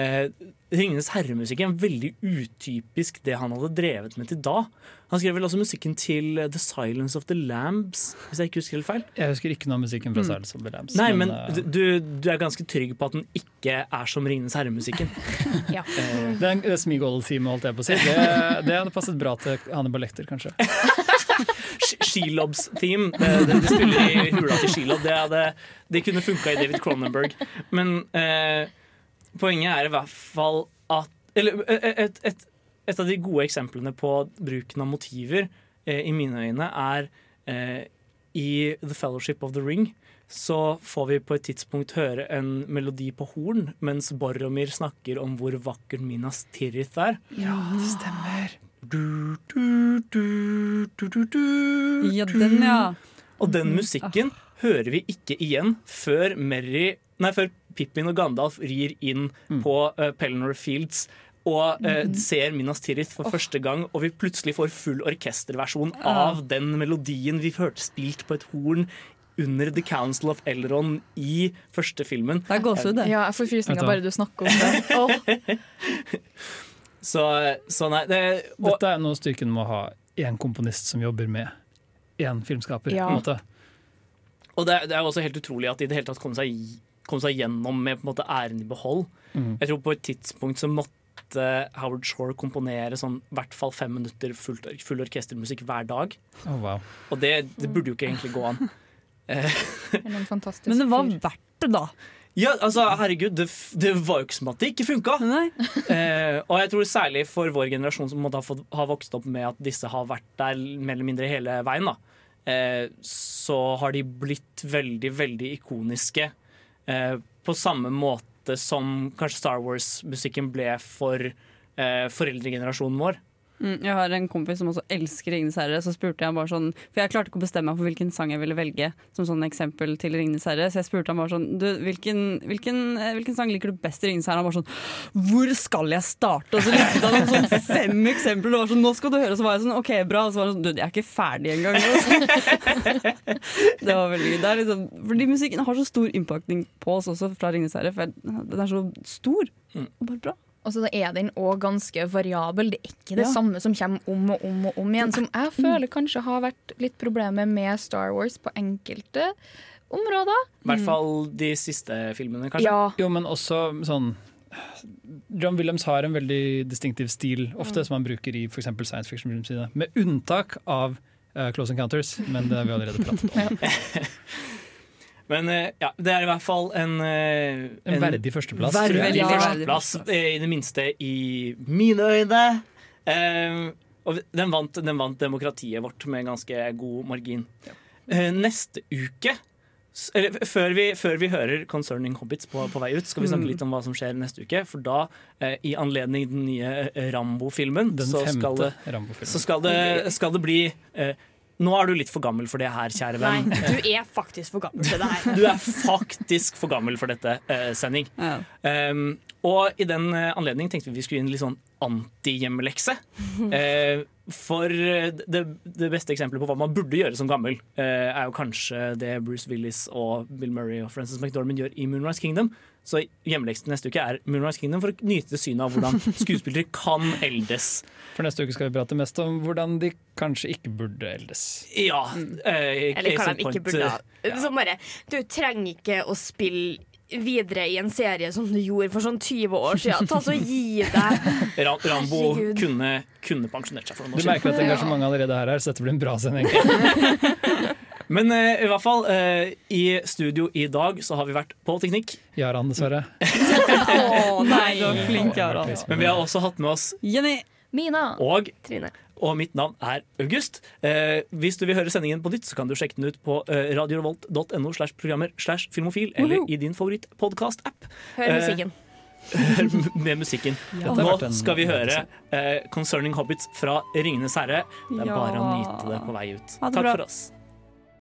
Eh, 'Ringenes herre'-musikk er veldig utypisk det han hadde drevet med til da. Han skrev vel også musikken til eh, 'The Silence of the Lambs', hvis jeg ikke husker helt feil. Jeg husker ikke noe av musikken fra Silence of the Lambs. Nei, men eh, du, du er ganske trygg på at den ikke er som 'Ringenes herre'-musikken. [LAUGHS] Ja. Eh, det er en Smigol-time, holdt jeg på å si. Det, det hadde passet bra til Hannibal Lecter, kanskje. [LAUGHS] Sh- Shelobs theme, det, det, det spiller i hula til Shelob. Det, det kunne funka i David Cronenberg. Men eh, poenget er i hvert fall at Eller et, et, et, et av de gode eksemplene på bruken av motiver, eh, i mine øyne, er eh, i The Fellowship of the Ring. Så får vi på et tidspunkt høre en melodi på horn mens Boromir snakker om hvor vakker Minas Tirith er. Ja, det stemmer. Du, du, du, Ja, den, ja. Og den musikken hører vi ikke igjen før Merry Nei, før Pippin og Gandalf rir inn på uh, Pelennor Fields og eh, ser Minas Tirith for første gang, og vi plutselig får full orkesterversjon av den melodien vi hørte spilt på et horn under The Council of Elron i første filmen. Det er gåsehud, det. Ja, jeg får frysninger bare du snakker om det. [LAUGHS] Oh. Så, så nei det, og, Dette er noe styrken må ha én komponist som jobber med én filmskaper. Ja. på en måte. og det, det er også helt utrolig at de i det hele tatt kom seg, kom seg gjennom med på en måte æren i behold. Mm. Jeg tror på et tidspunkt så måtte Howard Shore komponere sånn i hvert fall fem minutter fullt, full orkestermusikk hver dag. Oh, wow. Og det, det burde jo ikke egentlig gå an. [LAUGHS] Men en det var verdt det, da. Ja, altså, herregud, det, det var jo ikke som at det ikke funka. [LAUGHS] Eh, og jeg tror særlig for vår generasjon som måtte ha, fått, ha vokst opp med at disse har vært der mer eller mindre hele veien, da, eh, så har de blitt veldig, veldig ikoniske. Eh, på samme måte som kanskje Star Wars-musikken ble for eh, foreldregenerasjonen vår. Mm, jeg har en kompis som også elsker Ringenes herre. Så spurte jeg bare sånn For jeg klarte ikke å bestemme meg for hvilken sang jeg ville velge som sånn eksempel til Ringenes herre. Så jeg spurte han bare sånn du, hvilken, hvilken, eh, hvilken sang liker du best i Ringenes herre? Han bare sånn Hvor skal jeg starte? Og så listet han opp sånn fem eksempler. Og var sånn, nå skal du høre. Så var jeg sånn OK, bra. Og så var han sånn Du, jeg er ikke ferdig engang. [LAUGHS] det var veldig gøy. Liksom, fordi musikken har så stor innpakning på oss også fra Ringenes herre. For den er så stor. Og bare bra. Og så er den òg ganske variabel. Det er ikke det Ja. samme som kommer om og om og om igjen. Som jeg føler kanskje har vært litt problemet med Star Wars på enkelte områder. I hvert fall de siste filmene, kanskje. Ja. Jo, men også sånn John Williams har en veldig distinktiv stil, ofte som han bruker i for eksempel science fiction-filmene. Med unntak av uh, Close Encounters, men det har vi allerede pratet om. [LAUGHS] [LAUGHS] Men eh, ja, det er i hvert fall en En, En verdig førsteplass. tror jeg. Verdig Ja. førsteplass, eh, i det minste i mine øyne. Eh, og den vant, den vant demokratiet vårt med ganske god margin. Ja. neste uke eller, før, vi, før vi hører 'Concerning Hobbits' på, på vei ut, skal vi snakke litt om hva som skjer neste uke. For da, eh, i anledning den nye eh, Rambo-filmen, så, skal det, Rambo-filmen. så skal det, skal det bli eh, Nå er du litt for gammel for det her, kjære venn. Nei, du er faktisk for gammel for det her. [LAUGHS] Du er faktisk for gammel for dette, uh, sending. Ja. Um, og i den eh, anledning tenkte vi vi skulle gi en litt sånn antihjemmelekse. [LAUGHS] Eh, for eh, det, det beste eksempelet på hva man burde gjøre som gammel, eh, er jo kanskje det Bruce Willis og Bill Murray og Frances McDormand gjør i Moonrise Kingdom. Så hjemmeleksen neste uke er Moonrise Kingdom for å nyte synet av hvordan [LAUGHS] skuespillere kan eldes. For neste uke skal vi prate mest om hvordan de kanskje ikke burde eldes. Ja. eh, Eller hva de ikke point, burde Ja. ha. Som bare, du trenger ikke å spille videre i en serie som du gjorde for sånn 20 år siden. Ta så Gi deg. [LAUGHS] Ra Rambo kunne, kunne pensjonert seg for noen Du år siden. merker at engasjementet allerede er her, så dette blir en bra sending. [LAUGHS] Men eh, i hvert fall, eh, i studio i dag så har vi vært på teknikk. Jaran, dessverre. [LAUGHS] Å Nei, du er flink, Jaran. Men vi har også hatt med oss Jenny. Mina. og, Trine. og mitt navn er August. Eh, hvis du vil høre sendingen på nytt, så kan du sjekke den ut på eh, radiorevolt.no slash programmer slash filmofil, eller i din favoritt-podkast-app Hør Eh, musikken. [LAUGHS] med musikken. Nå skal vi høre eh, 'Concerning Hobbits' fra Ringenes herre. Det er Ja. bare å nyte det på vei ut. Ha det Takk bra. for oss.